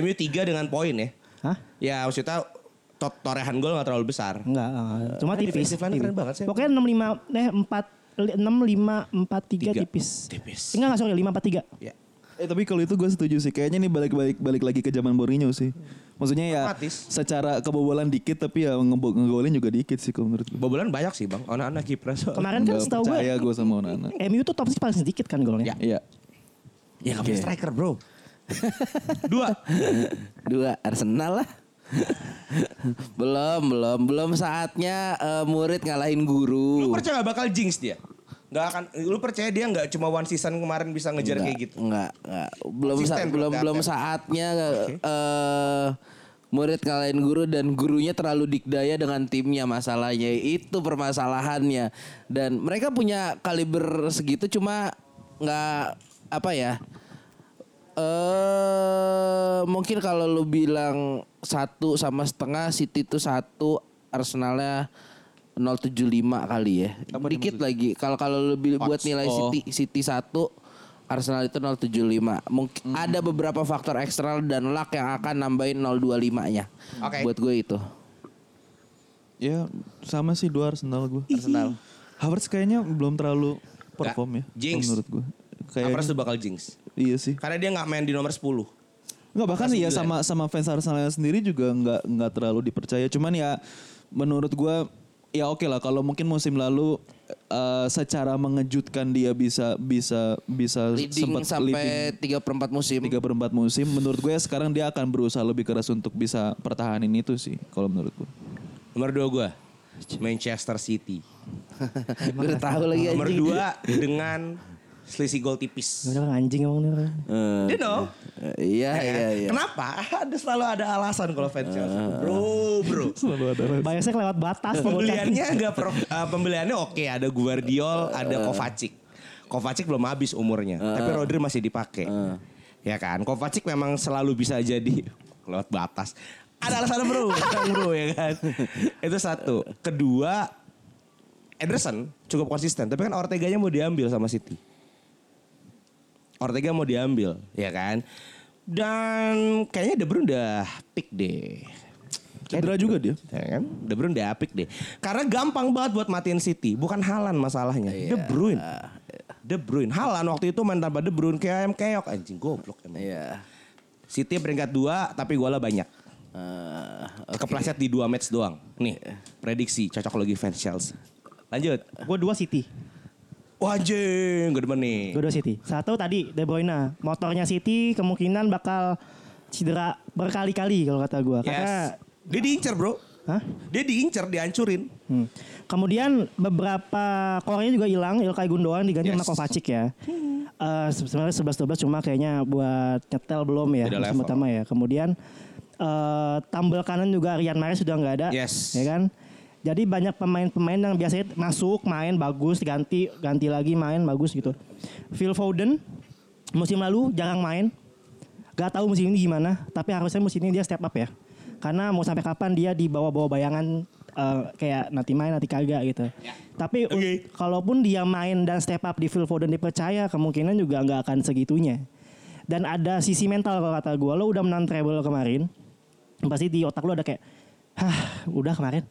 MU tiga dengan poin ya Hah? ya maksudnya to torehan gol gak terlalu besar Enggak, enggak. cuma Eh, tipis. defensive line tipis. keren banget sih. Pokoknya 65 eh 4 6 5 4 3 Tiga. tipis. Tipis. Enggak, enggak sorry 5 4 3. ya Eh tapi kalau itu gue setuju sih. Kayaknya nih balik-balik balik lagi ke zaman Mourinho sih. Maksudnya ya Pragmatis. secara kebobolan dikit tapi ya ngebo- ngegolin juga dikit sih kalau menurut gue. bobolan banyak sih bang anak-anak kiper so. Kemarin kan setahu gue percaya gue sama Onana. MU tuh top 6 paling sedikit kan golnya. Ya. Iya. ya gak punya striker bro dua Dua Arsenal lah. belum, belum, belum saatnya eh, murid ngalahin lu guru. percaya gak bakal jinx dia Gak akan, lu percaya dia nggak cuma one season kemarin bisa ngejar kayak gitu? Enggak, enggak. Belum sa- belum belum saatnya eh murid ngalahin guru dan gurunya terlalu dikdaya dengan timnya masalahnya. Itu permasalahannya. Dan mereka punya kaliber segitu cuma nggak apa ya? Eh mungkin kalau lu bilang satu sama setengah City itu satu Arsenalnya 075 kali ya. Dikit lagi. Kalau kalau lu buat nilai Oh. City City satu Arsenal itu 075. Mungkin ada beberapa faktor eksternal dan luck yang akan nambahin 025-nya. Oke. Buat gue itu. Ya sama sih dua Arsenal gue. Arsenal. Havertz kayaknya belum terlalu perform ya. Jinx. Menurut gue. Havertz Kayaknya tuh bakal jinx. iya sih. Karena dia nggak main di nomor 10. Enggak bahkan ya juga sama sama fans Arsenal sendiri juga nggak nggak terlalu dipercaya. Cuman ya menurut gua ya oke lah kalau mungkin musim lalu eh, secara mengejutkan dia bisa bisa bisa Leading sempat sampai 3 per 4 musim. tiga perempat musim. Menurut gue ya sekarang dia akan berusaha lebih keras untuk bisa pertahanin itu sih kalau menurut gue. Nomor 2 gue. Manchester City. gue udah tahu lagi Nomor. 2 dengan selisih gol tipis. Kan anjing emang nih. orang. Eh, You know? eh, iya, Ya kan? iya, iya. Kenapa? Ada selalu ada alasan kalau fans Chelsea. Bro, bro. Biasanya kelewat batas. Pembeliannya enggak pro, eh, pembeliannya oke, ada Guardiol, ada Kovacic. Kovacic belum habis umurnya, tapi Rodri masih dipakai. Ya kan? Kovacic memang selalu bisa jadi lewat batas. Ada alasan bro, bro ya kan. Itu satu. Kedua, Ederson cukup konsisten, tapi kan Ortega-nya mau diambil sama City. Ortega mau diambil, ya kan? Dan kayaknya De Bruyne udah pick deh. Cedera juga dia. Ya kan? De Bruyne udah apik deh. Karena gampang banget buat matiin City. Bukan Halan masalahnya. De Bruyne. De Bruyne. Halan waktu itu main tanpa De Bruyne kayak ayam keok. Anjing goblok emang. Iya. City peringkat 2 tapi golnya banyak. Eh, Kepleset di 2 match doang. Nih prediksi cocok lagi fans Chelsea. Lanjut. Gue dua City. Wah anjing, gue demen nih. Gue dua City. Satu tadi De Bruyne. Motornya City kemungkinan bakal cedera berkali-kali kalau kata gue. Karena Yes. Dia diincar bro. Hah? Dia diincar, dihancurin. Hmm. Kemudian beberapa Korea juga hilang, Ilkay Gundogan diganti sama Yes. Kovacic ya. Eh, se- sebenarnya 11-12 cuma kayaknya buat nyetel belum ya pertama ya. Kemudian eh tambal kanan juga Rian Mahrez sudah nggak ada, Yes. ya kan? Jadi banyak pemain-pemain yang biasanya masuk, main bagus, ganti, ganti lagi main bagus gitu. Phil Foden musim lalu jarang main, Gak tahu musim ini gimana, tapi harusnya musim ini dia step up ya. Karena mau sampai kapan dia di bawah-bawah bayangan eh, kayak nanti main nanti kagak gitu. Tapi un- Oke. kalaupun dia main dan step up di Phil Foden dipercaya, kemungkinan juga nggak akan segitunya. Dan ada sisi mental kalau kata gue, lo udah menang treble kemarin, pasti di otak lo ada kayak, hah udah kemarin.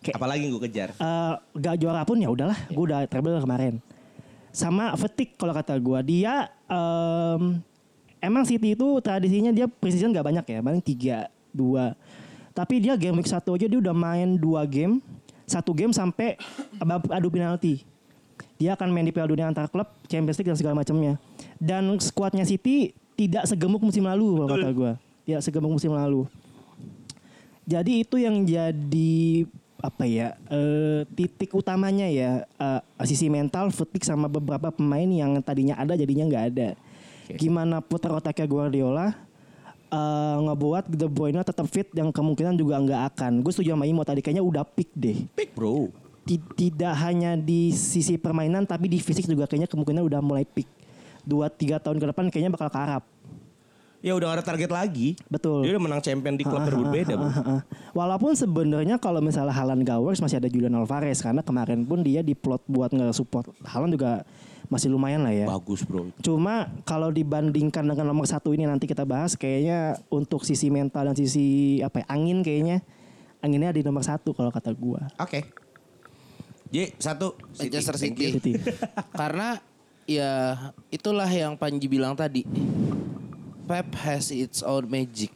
Kayak Apalagi gue kejar. eh, gak juara pun ya udahlah, gue udah treble kemarin. Sama fatigue kalau kata gue, dia em, emang City itu tradisinya dia precision gak banyak ya, paling tiga, dua. Tapi dia game week satu aja dia udah main dua game, satu game sampai adu- adu penalti. Dia akan main di Piala Dunia antar klub, Champions League dan segala macamnya. Dan skuadnya City tidak segemuk musim lalu kalau kata gue. Tidak segemuk musim lalu. Jadi itu yang jadi apa ya eh, titik utamanya ya eh, sisi mental, fatigue sama beberapa pemain yang tadinya ada jadinya nggak ada. Gimana putar otaknya Guardiola eh, ngebuat De Bruyne tetap fit yang kemungkinan juga nggak akan. Gue setuju sama Imo tadi kayaknya udah peak deh. Pick bro. Ti- Tidak hanya di sisi permainan tapi di fisik juga kayaknya kemungkinan udah mulai peak. Dua tiga tahun ke depan kayaknya bakal karap. Ya udah ada target lagi. Betul. Dia udah menang champion di klub berbeda bro. Heeh. Walaupun sebenarnya kalau misalnya Halan gak works masih ada Julian Alvarez karena kemarin pun dia diplot buat nge-support Halan juga masih lumayan lah ya. Bagus bro. Cuma kalau dibandingkan dengan nomor satu ini nanti kita bahas kayaknya untuk sisi mental dan sisi apa ya, angin kayaknya anginnya di nomor satu kalau kata gua. Oke. J satu. Manchester City. you. City. Karena ya itulah yang Panji bilang tadi. Pep has its own magic.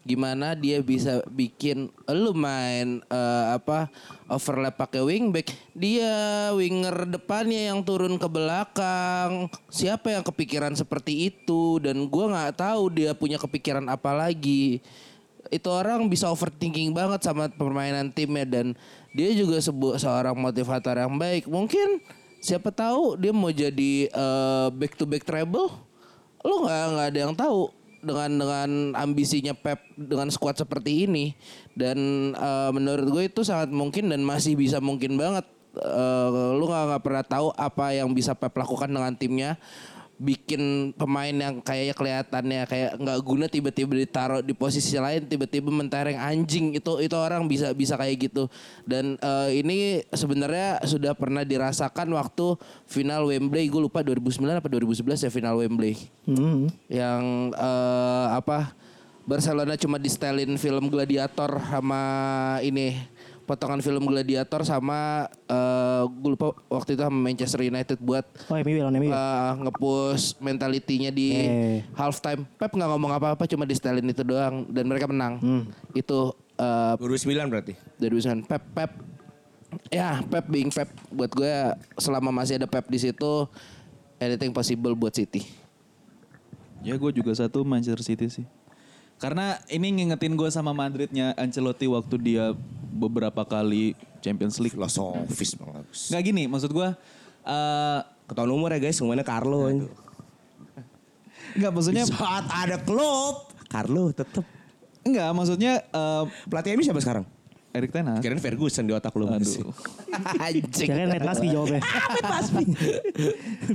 Gimana dia bisa bikin lu main eh, apa overlap pakai wingback, dia winger depannya yang turun ke belakang. Siapa yang kepikiran seperti itu dan gua nggak tahu dia punya kepikiran apa lagi itu orang bisa overthinking banget sama permainan timnya dan dia juga sebu seorang motivator yang baik. Mungkin siapa tahu dia mau jadi eh, back to back treble. Lu nggak nggak ada yang tahu dengan dengan ambisinya Pep dengan skuad seperti ini dan eh, menurut gue itu sangat mungkin dan masih bisa mungkin banget. Eh, lu nggak pernah tahu apa yang bisa Pep lakukan dengan timnya bikin pemain yang kayaknya kelihatannya kayak nggak guna tiba-tiba ditaruh di posisi lain tiba-tiba mentereng anjing. Itu itu orang bisa bisa kayak gitu. Dan eh, ini sebenarnya sudah pernah dirasakan waktu final Wembley. Gue lupa 2009 apa 2011 ya final Wembley. Hmm. yang eh, apa Barcelona cuma di setelin film Gladiator sama ini potongan film Gladiator sama eh gue lupa waktu itu sama Manchester United buat Oh, MU MU. eh, nge-push mentalitinya di halftime. Pep nggak ngomong apa-apa cuma di setelin itu doang dan mereka menang. Itu eh 2009 berarti. dari usaha Pep Pep ya Pep being Pep buat gue selama masih ada Pep di situ anything possible buat City. Ya gue juga satu Manchester City sih. Karena ini ngingetin gue sama Madridnya Ancelotti waktu dia beberapa kali Champions League. Filosofis banget. Nggak gini, maksud gue... eh Ketahuan umur ya guys, semuanya Carlo. Nggak maksudnya... Di saat ada klub, Carlo tetap. Enggak, maksudnya... eh Pelatih MU siapa sekarang? Erik Ten Hag. Kirain Ferguson di otak lu. Aduh. Anjing. Kirain Red Laspi jawabnya.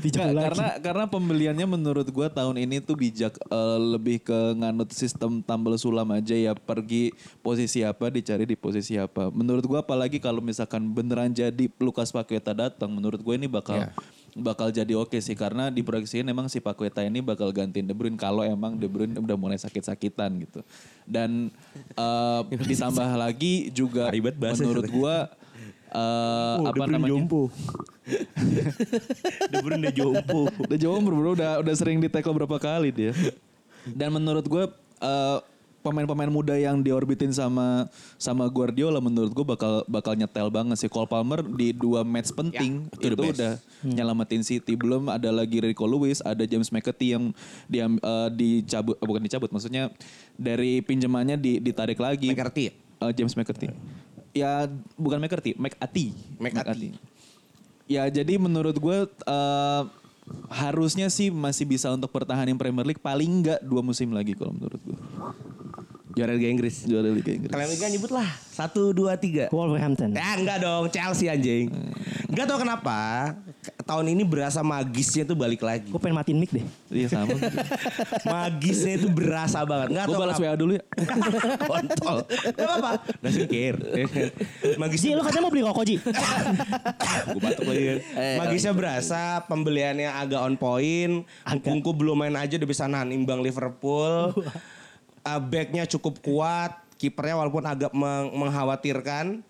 Bijak lagi. karena karena pembeliannya menurut gua tahun ini tuh bijak eh, lebih ke nganut sistem tambal sulam aja ya pergi posisi apa dicari di posisi apa. Menurut gua apalagi kalau misalkan beneran jadi Lukas Paqueta datang, menurut gue ini bakal Ya. Bakal jadi oke sih karena diproyeksikan emang si Paqueta ini bakal gantiin De Bruyne kalau emang De Bruyne udah mulai sakit-sakitan gitu. Dan eh, ditambah lagi juga Ribet bahasa menurut gua eh, apa namanya? De Bruyne udah jompo. udah jauh bro, udah udah sering di tackle berapa kali dia. Dan menurut gue eh, pemain-pemain muda yang diorbitin sama sama Guardiola menurut gue bakal bakal nyetel banget sih. Cole Palmer di dua match penting Ya, itu udah nyelamatin City. Belum ada lagi Rico Lewis, ada James McAtee yang dia eh, dicabut eh, bukan dicabut, maksudnya dari pinjamannya di, ditarik lagi. McCarthy ya? Eh, James McAtee. Ya bukan McCarthy, McAtee. McAtee. Ya jadi menurut gue eh, harusnya sih masih bisa untuk pertahanin Premier League paling enggak dua musim lagi kalau menurut gue. Juara Liga Inggris. Juara Liga Inggris. Kalian Liga nyebut lah. Satu, dua, tiga. Wolverhampton. Ya enggak dong, Chelsea anjing. Enggak tau kenapa. Tahun ini berasa magisnya tuh balik lagi. Gue pengen matiin mic deh. Iya sama. Magisnya itu berasa banget. Enggak gue tau balas kenapa. WA dulu ya. Kontol. Gak apa-apa. Udah singkir. Ji, Magisnya lu katanya mau beli rokok, Ji? Gue batuk lagi kan. Magisnya berasa pembeliannya agak on point. Kungku belum main aja udah bisa nahan imbang Liverpool. Uh, backnya cukup kuat. Kipernya walaupun agak meng- mengkhawatirkan.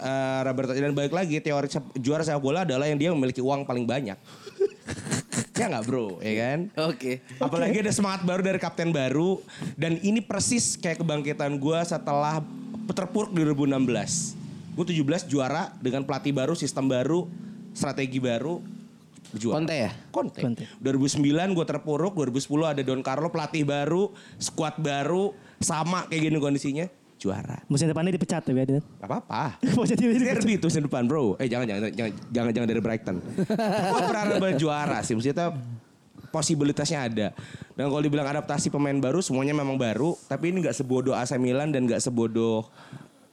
Uh, Roberto dan balik lagi teori juara sepak bola adalah yang dia memiliki uang paling banyak. ya nggak bro, ya kan? Oke. Apalagi ada semangat baru dari kapten baru dan ini persis kayak kebangkitan gue setelah terpuruk di 2016. Gue 17 juara dengan pelatih baru, sistem baru, strategi baru. Juara. Conte ya? Conte. Conte. 2009 gue terpuruk, 2010 ada Don Carlo pelatih baru, skuad baru, sama kayak gini kondisinya, juara. Musim depannya dipecat ya, Biadin. Gak apa-apa. Derby itu musim depan bro. Eh jangan jangan jangan jangan, jangan dari Brighton. Gue berharap berjuara sih. Maksudnya posibilitasnya ada. Dan kalau dibilang adaptasi pemain baru semuanya memang baru. Tapi ini nggak sebodoh AC Milan dan nggak sebodoh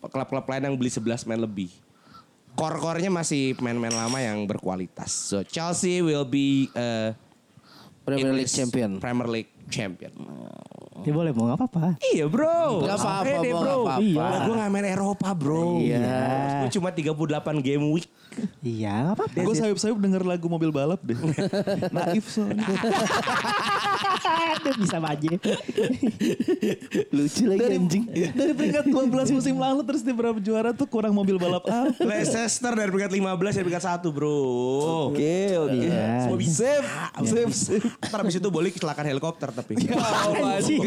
klub-klub lain yang beli 11 main lebih. Core-core-nya masih pemain-pemain lama yang berkualitas. So Chelsea will be uh, Premier League champion. Premier League champion. Ya boleh, mau gak apa-apa. Iya bro. Gak apa-apa, bro. gak apa-apa. Iya. Gue gak main Eropa bro. Iya. Gue cuma 38 game week. Iya, gak apa-apa. Gue sayup-sayup denger lagu mobil balap deh. Naif soalnya. Aduh, bisa aja. Lucu lagi dari, anjing. dari peringkat 12 musim lalu terus dia berapa juara tuh kurang mobil balap apa? Leicester dari peringkat 15 dari peringkat 1 bro. Oke oke. Semua bisa. Save, save, save. Ntar abis itu boleh kecelakaan helikopter tapi. Oh, anjing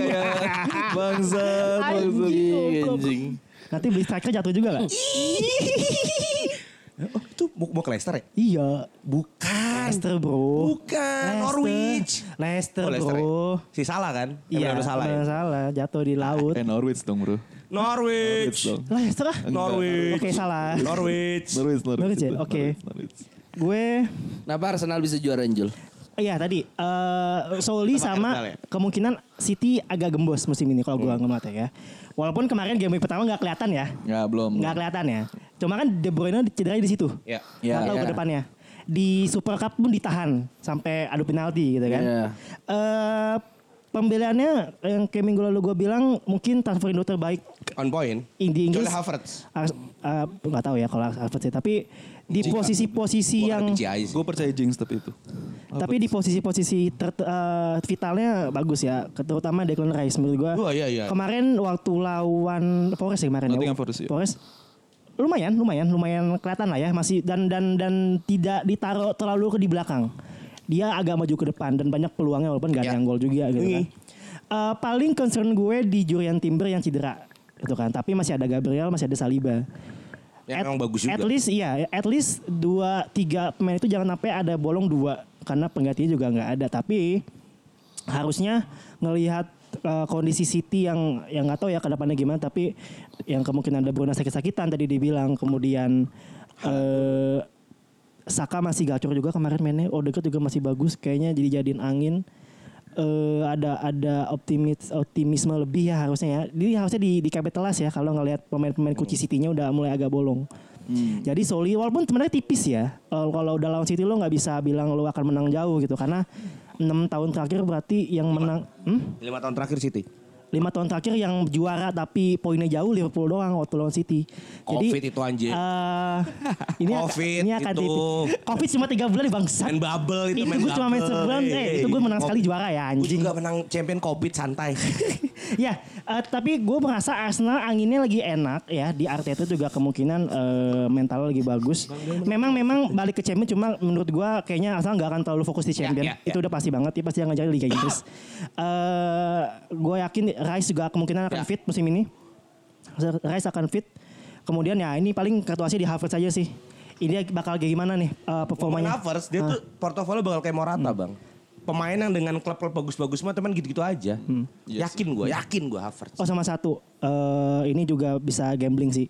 bangsat. Iya, anjing. Nanti beli striker jatuh juga gak? Oh itu mau, mau ke Leicester ya? iya. Bukan. Leicester bro. Bukan. Leicester. Norwich. Leicester, Oh, Leicester bro. ya? Si salah kan? Iya, Emang udah salah ya? salah. Jatuh di laut. Eh Norwich dong bro. Norwich. dong. Leicester ah. Norwich. Oke, salah. Norwich. Norwich, Norwich. Norwich ya? Oke. Gue Kenapa Arsenal bisa juara Anjul? Iya tadi eh Soli Sama ya? kemungkinan City agak gembos musim ini kalau gua ngeliat ya. Walaupun kemarin game week pertama nggak kelihatan ya, Ya belum. nggak kelihatan ya. Cuma kan De Bruyne cederanya di situ. Ya. Ya. Nggak tahu Ya. ke depannya. Di Super Cup pun ditahan sampai adu penalti gitu kan. Ya. Eh pembeliannya yang kayak minggu lalu gue bilang mungkin transfer Indo terbaik On point. di Inggris. Joel Havertz. Ars- eh, nggak tahu ya kalau Havertz ya, tapi di posisi-posisi yang. Gue percaya jinx tapi itu. tapi di posisi-posisi ter- eh, vitalnya bagus ya, terutama Declan Rice menurut gua. Wah, iya, iya. Kemarin waktu lawan Forest ya kemarin ya. Forest, iya. lumayan, lumayan, lumayan kelihatan lah ya masih dan dan dan tidak ditaruh terlalu ke di belakang. Dia agak maju ke depan dan banyak peluangnya walaupun gak ada Ya. yang gol juga gitu kan. Eh, paling concern gue di Julian Timber yang cedera gitu kan. Tapi masih ada Gabriel, masih ada Saliba. Yang memang bagus juga. At least iya, at least dua tiga pemain itu jangan sampai ada bolong dua karena penggantinya juga nggak ada. Tapi harusnya ngelihat eh, kondisi City yang yang nggak tahu ya ke depannya gimana. Tapi yang kemungkinan ada Bruno sakit-sakitan tadi dibilang. Kemudian eh, Saka masih gacor juga kemarin mainnya. Odegaard juga masih bagus. Kayaknya jadi jadiin angin. Eh, ada ada optimis optimisme lebih ya harusnya ya. Jadi harusnya di di capitalize ya kalau ngelihat pemain-pemain kunci City-nya udah mulai agak bolong. Jadi Soli walaupun sebenarnya tipis ya. Kalau kalau udah lawan City lo nggak bisa bilang lo akan menang jauh gitu karena enam tahun terakhir berarti yang menang hmm? Lima tahun terakhir City. Lima tahun terakhir yang juara tapi poinnya jauh Liverpool doang waktu lawan City. Covid itu anjir. eh, ini akan- Covid ini akan itu. tipis. Covid cuma tiga bulan di bangsa. Main bubble itu, Itu main gue cuma main sebulan, eh itu gue menang sekali juara ya Gue anjing. juga menang champion Covid santai. ya, Eh, tapi gue merasa Arsenal anginnya lagi enak ya di Arteta juga kemungkinan eh, mental lagi bagus. Memang memang balik ke champion cuma menurut gue kayaknya Arsenal nggak akan terlalu fokus di champion. ya, ya. Itu udah pasti banget. Dia pasti yang ngejar Liga Inggris. Eh, gue yakin Rice juga kemungkinan akan Ya. fit musim ini. Rice akan fit. Kemudian ya ini paling kartu asnya di Havertz aja sih. Ini bakal kayak gimana nih eh, performanya? Havertz dia tuh portofolio bakal kayak Morata bang. Pemain yang dengan klub-klub bagus-bagus mah teman gitu-gitu aja. yakin gue, yakin gue Havertz. Oh sama satu, eh, ini juga bisa gambling sih.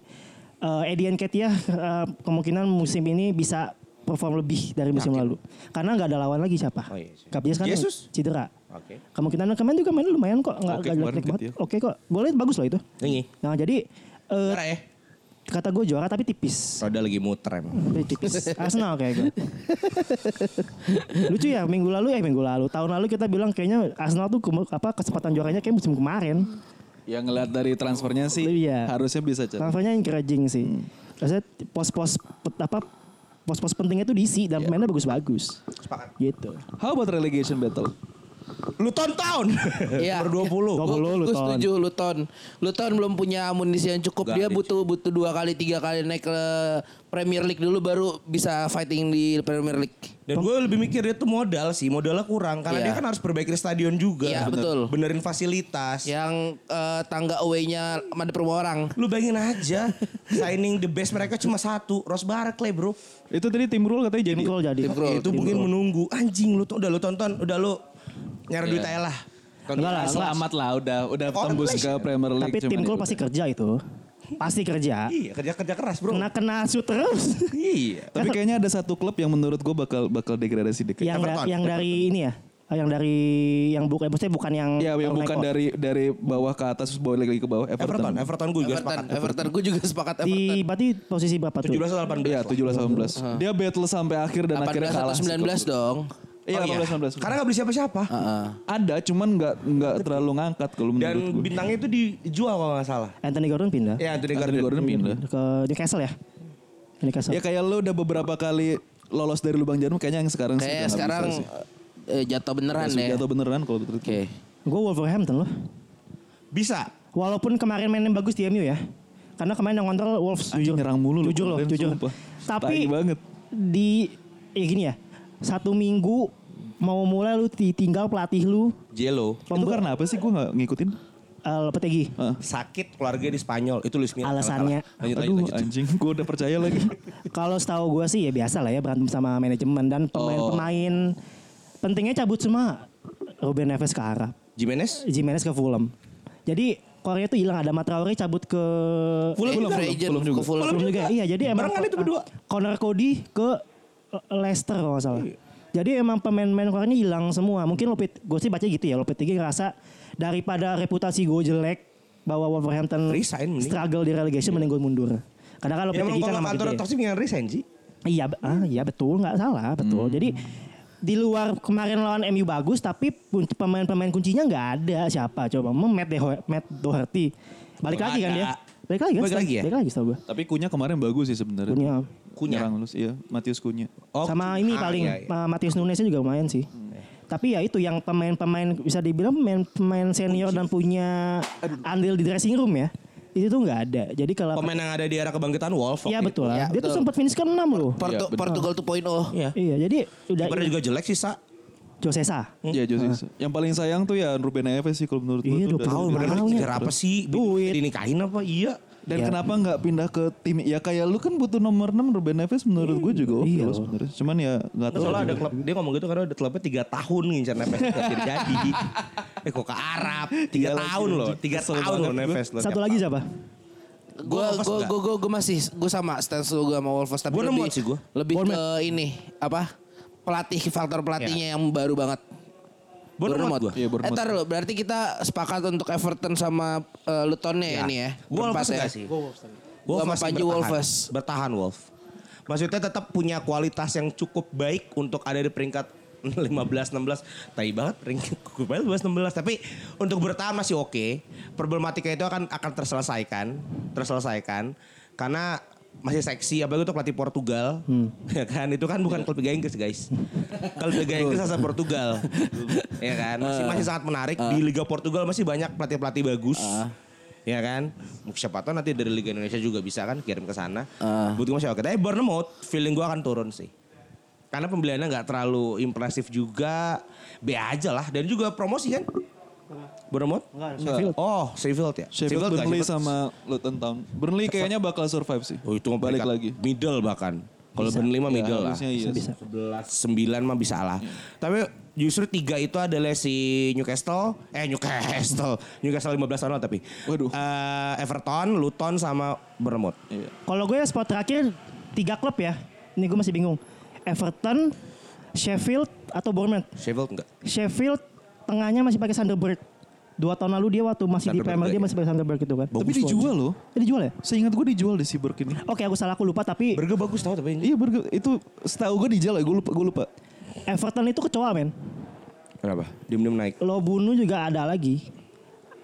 Eh Eddie Nketiah eh, kemungkinan musim ini bisa perform lebih dari musim lalu. Karena nggak ada lawan lagi siapa? Oh iya sih. Gabriel kan Jesus? cedera. Oke. Kemungkinan kemarin juga main lumayan kok, nggak kemarin jelek banget. Nketiah. Oke kok, boleh bagus loh itu. Ini, Nah jadi eh, Juara ya. kata gue juara tapi tipis. Roda lagi muter emang. Tapi tipis. Arsenal kayak gue. Lucu ya minggu lalu eh minggu lalu tahun lalu kita bilang kayaknya Arsenal tuh apa kesempatan juaranya kayak musim kemarin. Ya ngeliat dari transfernya sih Iya. harusnya bisa Chan. Transfernya encouraging sih. Maksudnya pos-pos apa pos-pos pentingnya tuh diisi dan pemainnya bagus-bagus. Sepakat. Gitu. How about relegation battle? Luton Town. Iya. Nomor 20. 20 Gue Luton. setuju Luton. Luton belum punya amunisi yang cukup. Dia Garbage. butuh butuh dua kali tiga kali naik ke Premier League dulu baru bisa fighting di Premier League. Dan gue lebih mikir dia tuh modal sih, modalnya kurang karena Iya. dia kan harus perbaiki stadion juga. Iya, betul. Benerin fasilitas. Yang eh, tangga away-nya ada orang. Lu bayangin aja, signing the best mereka cuma satu, Ross Barkley bro. Itu tadi tim Rule katanya jadi. Tim Krul jadi. Tim itu mungkin menunggu. Anjing lu tuh udah lu tonton, udah lu nyari duit aja lah. Enggak lah, enggak. Selamat lah udah udah tembus ke. Premier League. Tapi tim ya pasti kerja itu. Pasti kerja. Iya kerja kerja keras bro. Kena kena shoot terus. Iya. Tapi kayaknya ada satu klub yang menurut gue bakal bakal degradasi dikit. yang da- Everton. yang dari ini ya. Yang dari yang bukan maksudnya bukan yang Iya, yang bukan dari dari bawah ke atas terus bawah lagi ke bawah. Everton, Everton. Everton gue juga Everton, sepakat. Everton. Gue juga sepakat Everton. di berarti posisi berapa tuh? 17 atau 18. Iya, 17 18. Dia battle sampai akhir dan 18 akhirnya kalah. 19 dong. Iya, Oh, iya. 18 19. Karena gak beli siapa-siapa. Heeh. Ada, cuman nggak nggak terlalu ngangkat kalau menurut Dan gue. bintangnya itu dijual kalau gak salah. Anthony Gordon pindah Ya Anthony Anthony Gordon. Gordon pindah. ke Newcastle ya. Newcastle. Ya kayak lo udah beberapa kali lolos dari lubang jarum kayaknya yang sekarang sih Kayak nggak sekarang sih. eh, jatuh beneran ya. Jatuh beneran kalau betul. Oke. Gue Wolverhampton loh. Bisa. Walaupun kemarin mainnya bagus di MU ya. Karena kemarin yang kontrol Wolves Anjing, jujur. nyerang mulu lu Jujur loh, jujur. sumpah. Tapi banget. di ya gini ya. Satu minggu mau mulai lu ditinggal pelatih lu Jelo. Itu karena apa sih gue nggak ngikutin? uh, Lopetegui. Hah? Sakit keluarga di Spanyol. Itu Luis Milla. Alasannya. Lanjut, lanjut, Aduh lanjut. anjing gue udah percaya lagi. Kalau setahu gue sih ya biasa lah ya berantem sama manajemen dan pemain-pemain pentingnya cabut semua. Ruben Neves ke Arab, Jimenez? Jimenez ke Fulham. Jadi Korea itu hilang ada Matraore cabut ke Fulham juga. free agent Fulham juga. ke Fulham. Fulham juga. Iya, jadi emang Barengan itu berdua. Connor Cody ke uh, Leicester kalau salah. Jadi emang pemain-pemain ini hilang semua. Mungkin Lopet, gue sih baca gitu ya. Lopetegui ngerasa daripada reputasi gue jelek bahwa Wolverhampton Resign mending. struggle di relegation mending gue mundur. Kadang kan Lopetegui kan kalau nama kantor gede. toksik yang resign sih. Iya, ah, iya betul, nggak salah, betul. Jadi di luar kemarin lawan MU bagus, tapi pun- pemain-pemain kuncinya nggak ada siapa coba. Mau Matt, Deho- Matt Doherty, balik Nggak lagi kan ada. dia, balik lagi kan? Balik lagi ya? Balik lagi setahu gue. Tapi Kunya kemarin bagus sih sebenarnya. Kunya. Kunya? Nyerang lulus, iya. Matius Kunya. Oh, Sama ini ah, paling iya, iya. uh, Matius Nunesnya juga lumayan sih. Tapi ya itu yang pemain-pemain bisa dibilang pemain-pemain senior dan punya andil di dressing room ya. Itu tuh nggak ada. Jadi kalau Pemain yang ada di era kebangkitan Wolf. Iya waktu betul itu. lah. Ya, Dia tuh betul. sempat finish ke 6 loh. Portu- Iya, benar. Portugal 2.0. Iya. Iya, jadi udah Kipernya juga jelek sih, Sa. Josesa. Iya Jose. Yang paling sayang tuh ya Ruben Neves sih kalau menurut gue. Iya, tuh dua dari- tahun, Bener Mahal ya. kejar apa sih? Duit. Dinikahin apa? Iya. Dan Iya. kenapa nggak pindah ke tim ya kayak lu kan butuh nomor 6 Ruben Neves menurut gue juga oke Iya. loh sebenarnya. Cuman ya nggak tahu. Soalnya ada klub, dia ngomong gitu karena ada klubnya 3 tahun ngincar Neves jadi jadi. Eh kok ke Arab? 3 Iya lagi, tahun loh, anjing. 3 Kesel tahun loh Neves loh. Satu lagi siapa? Gue gue gue gue gue masih gue sama stance gue sama Wolves tapi Gua lebih sih gua. lebih ke ini apa pelatih faktor pelatihnya yang baru banget. Bournemouth gua. Iya, Bournemouth. Eh, tar berarti kita sepakat untuk Everton sama eh, Lutonnya ya ini ya. Gue Berempat Wolves ya. sih? Gua sama masih Panji bertahan. Wolves. Bertahan Wolf. Maksudnya tetap punya kualitas yang cukup baik untuk ada di peringkat 15 16 tai banget peringkat gue 15 16 tapi untuk bertahan masih oke problematika itu akan akan terselesaikan terselesaikan karena masih seksi apalagi untuk pelatih Portugal. Ya kan? Itu kan bukan klub Liga Inggris guys. Kalau Liga Inggris asal Portugal. Ya kan? Masih masih sangat menarik. Di Liga Portugal masih banyak pelatih pelatih bagus ya kan? Siapa tahu nanti dari Liga Indonesia juga bisa kan kirim ke sana. Butuh masih oke. Tapi Bournemouth feeling gua akan turun sih. Karena pembeliannya nggak terlalu impresif juga. B aja lah. Dan juga promosi kan Bournemouth Sheffield. oh Sheffield ya Sheffield, nggak? Burnley Sheffield- sama Luton Town. Burnley kayaknya bakal survive sih. Oh itu balik lagi. Middle bahkan. Kalau Burnley mah Ya, middle lah. harusnya iya. Bisa. 11 9 mah bisa lah. Tapi justru tiga itu adalah si Newcastle, eh Newcastle, Newcastle 15 tahun lah tapi. Waduh. Eh, Everton, Luton sama Bournemouth. Iya. Kalau gue spot terakhir tiga klub ya. Ini gue masih bingung. Everton, Sheffield atau Bournemouth. Sheffield enggak? Sheffield tengahnya masih pakai Thunderbird. Dua tahun lalu dia waktu masih di Premier dia ya? masih pakai Thunderbird gitu kan. Tapi dijual loh. Eh, dijual ya? Seingat gue dijual di Seaburg ini. Oke aku salah aku lupa tapi Berga bagus tau tapi. Iya burger itu setahu gue dijual ya. Gue lupa. Gue lupa. Everton itu kecoa men. Kenapa? Diem-diem naik. Lo bunuh juga ada lagi.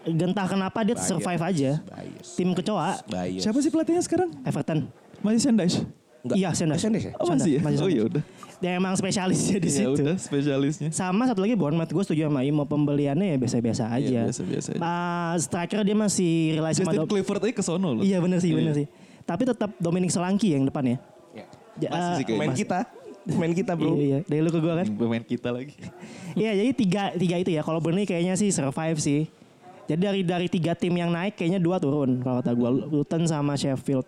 Gentah kenapa dia Bias. survive aja. Bias. Tim kecoa Bias. Siapa sih pelatihnya sekarang? Everton. Masih Sendash. Enggak. Iya Sendas. Sendas ya? Oh masih ya? Masih Oh iya udah. Dia emang spesialisnya di Ya situ. udah spesialisnya. Sama satu lagi Bournemouth gue setuju sama Imo pembeliannya ya biasa-biasa aja. Iya, biasa-biasa aja. Ah, striker dia masih rely sama Justin Clifford aja ke sono loh. Iya bener sih Iya. sih. Tapi tetap Dominic Solanke yang depan ya. Ya. Ja- Masih ah, sih kayaknya. Main mas- kita. Main kita bro. Iya, iya. Dari lu ke gue kan. Pemain kita lagi. Iya jadi tiga tiga itu ya. Kalau Burnley kayaknya sih survive sih. Jadi dari dari tiga tim yang naik kayaknya dua turun kalau kata gue. Luton sama Sheffield.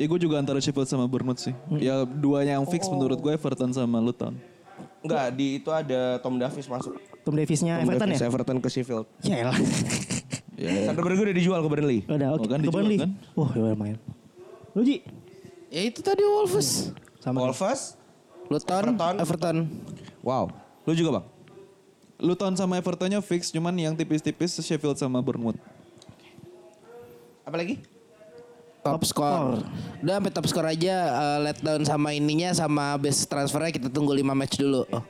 Ya gue juga antara Sheffield sama Bournemouth sih. Ya dua yang fix menurut gue Everton sama Luton. Enggak, di itu ada Tom Davis masuk. Tom Davisnya Tom Everton Davis, ya. Everton ke Sheffield. Ya elah. Sandro Bergo udah dijual ke Burnley. Udah oke. Oh, kan ke dijual Burnley. kan? Wah ya lumayan. Lu Ji? Ya itu tadi Wolves. Sama. Wolves. Luton, Everton. Everton. Wow. Lu juga bang? Luton sama Evertonnya fix, cuman yang tipis-tipis Sheffield sama Bournemouth. Apa lagi? Top score. Udah sampai top score aja eh, let down sama ininya sama best transfernya kita tunggu 5 match dulu. Oh.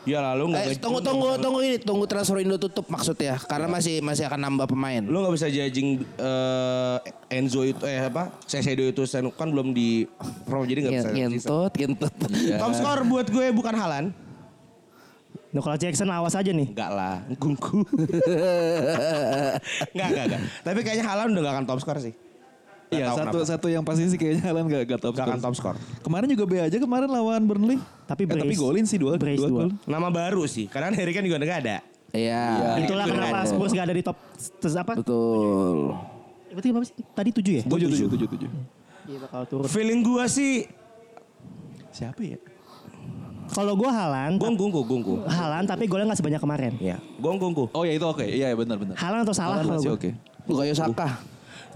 Ya lalu nggak Eh, bisa- tunggu tunggu tunggu ini tunggu transfer Indo tutup maksudnya karena masih masih akan nambah pemain. Lu nggak bisa judging eh, Enzo itu eh apa? Sesedo itu kan belum di pro jadi nggak bisa. Ngentut, ngentut. Top score buat gue bukan Halan. Nicolas Jackson awas aja nih. Enggak lah, gungku. Enggak, enggak, enggak. Tapi kayaknya Halan udah gak akan top score sih. Nggak Iya satu kenapa. satu yang pasti sih kayaknya Alan gak, gak top Nggak score. top score. Kemarin juga B aja kemarin lawan Burnley. Tapi Eh, tapi brace. golin sih dua, Brace dua dua. Nama baru sih, karena Harry kan juga nggak ada. Iya. Itulah itu kenapa. Spurs gak ada di top terus apa? Betul. Berarti berapa sih? Tadi tujuh ya? Tujuh, tujuh, tujuh, tujuh. Iya bakal turun. Feeling gue sih, Siapa ya? Kalau gue Halan, gong gungku, gungku. Halan tapi golnya gak sebanyak kemarin. Ya, gong gungku. Oh ya itu oke, iya benar benar. Halan atau salah Alan kalau masih gue. oke. Bukayo Saka.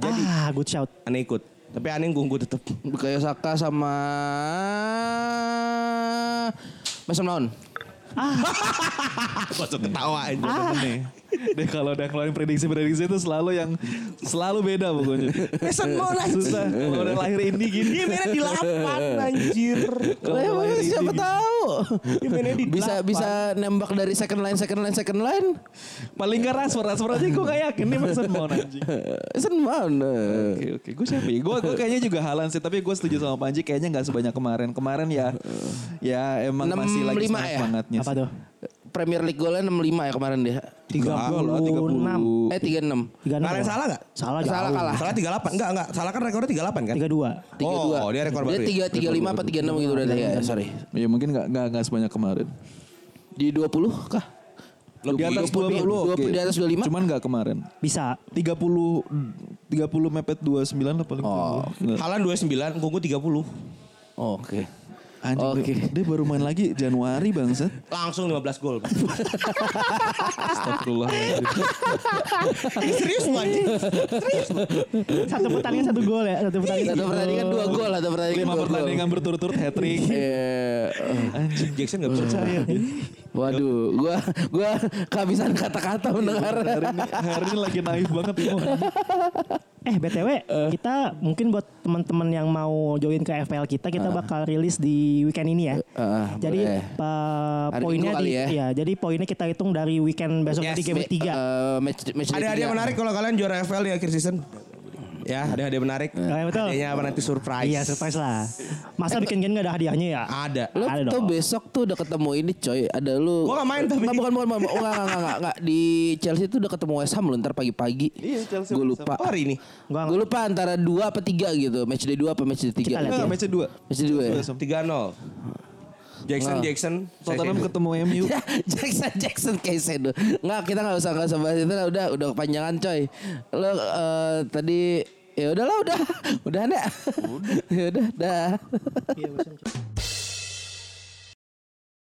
Ah, good shout. Aneh ikut. Tapi aneh gungku tetap. Bukayo Saka sama Mason Mount. Masuk ketawa aja. Demen nih. Deh kalau udah keluarin prediksi-prediksi itu selalu yang selalu beda pokoknya. Mason Mount anjir. Susah. Kalau udah lahir ini gini. Dia mainnya di 8 anjir. Kalau udah lahir ini siapa tahu. Mainnya di Bisa 8. bisa nembak dari second line second line second line. Paling gak Rashford, Rashford aja gue gak yakin nih Mason Mount anjing. Mason Mount. Oke oke, gue siapa ya? Gue gue kayaknya juga Halan sih, tapi gue setuju sama Panji. Kayaknya nggak sebanyak kemarin. Kemarin ya, ya emang masih lagi semangat ya? semangatnya. Apa tuh? Premier League golnya 65 ya kemarin dia. 36. Eh 36. 36. Kalian salah nggak? Salah Salah jauh. kalah. Salah 38. Enggak, enggak. Salah kan rekornya 38 kan? 32. 32. Oh, dia rekor baru Dia ya? 3 35 apa 36 gitu udah ya, sorry. Ya mungkin nggak nggak nggak sebanyak kemarin. Di 20 kah? Di atas 20, 20, oke. di atas 25? Cuman nggak kemarin. Bisa. 30 30 mepet 29 lah paling. Oh. Halan 29, gungku 30. Oke. Anjing, Oke. dia, dia baru main lagi Januari bangsat. Langsung 15 gol. Astagfirullah. Serius lu anjing? Satu pertandingan satu gol ya. Satu pertandingan. Satu pertandingan 2 gol, satu pertandingan Lima 2 gol. pertandingan berturut-turut hat trick. Eh, Anjing. Jackson gak bisa percaya. Waduh, gua gua kehabisan kata-kata mendengar. Hari ini, hari ini lagi naif banget Imo. Eh BTW kita mungkin buat teman-teman yang mau join ke FPL kita kita bakal rilis di weekend ini ya. Ah, jadi Hari poinnya di ya. ya, jadi poinnya kita hitung dari weekend besok Yes, nanti game Me- tiga. eh, match match Ada hadiah tiga. menarik kalau kalian juara FL di akhir season. Ya, ada hadiah menarik. Ya, betul. Hadiahnya apa nanti surprise. Iya surprise lah. Masa bikin gini gak ada hadiahnya ya? Ada. Lu Ada tuh dong. besok tuh udah ketemu ini coy. Ada lu. Gua nggak main tapi. Nggak, bukan bukan bukan. Oh, enggak, enggak, enggak, enggak. Di Chelsea tuh udah ketemu West Ham lu ntar pagi-pagi. Iya, Chelsea Gue lupa. Oh, hari ini. Gua Gue lupa antara dua apa tiga gitu. Match day dua apa match day tiga. Kita lihat ya. match dua. Match day dua ya. 3-0. Jackson Nggak. Jackson. Tottenham ketemu MU. Jackson Jackson Caicedo. Enggak, kita enggak usah enggak usah bahas itu lah. Udah udah kepanjangan coy. Lo eh, tadi ya udahlah udah. Udah ada. Udah. ya udah dah.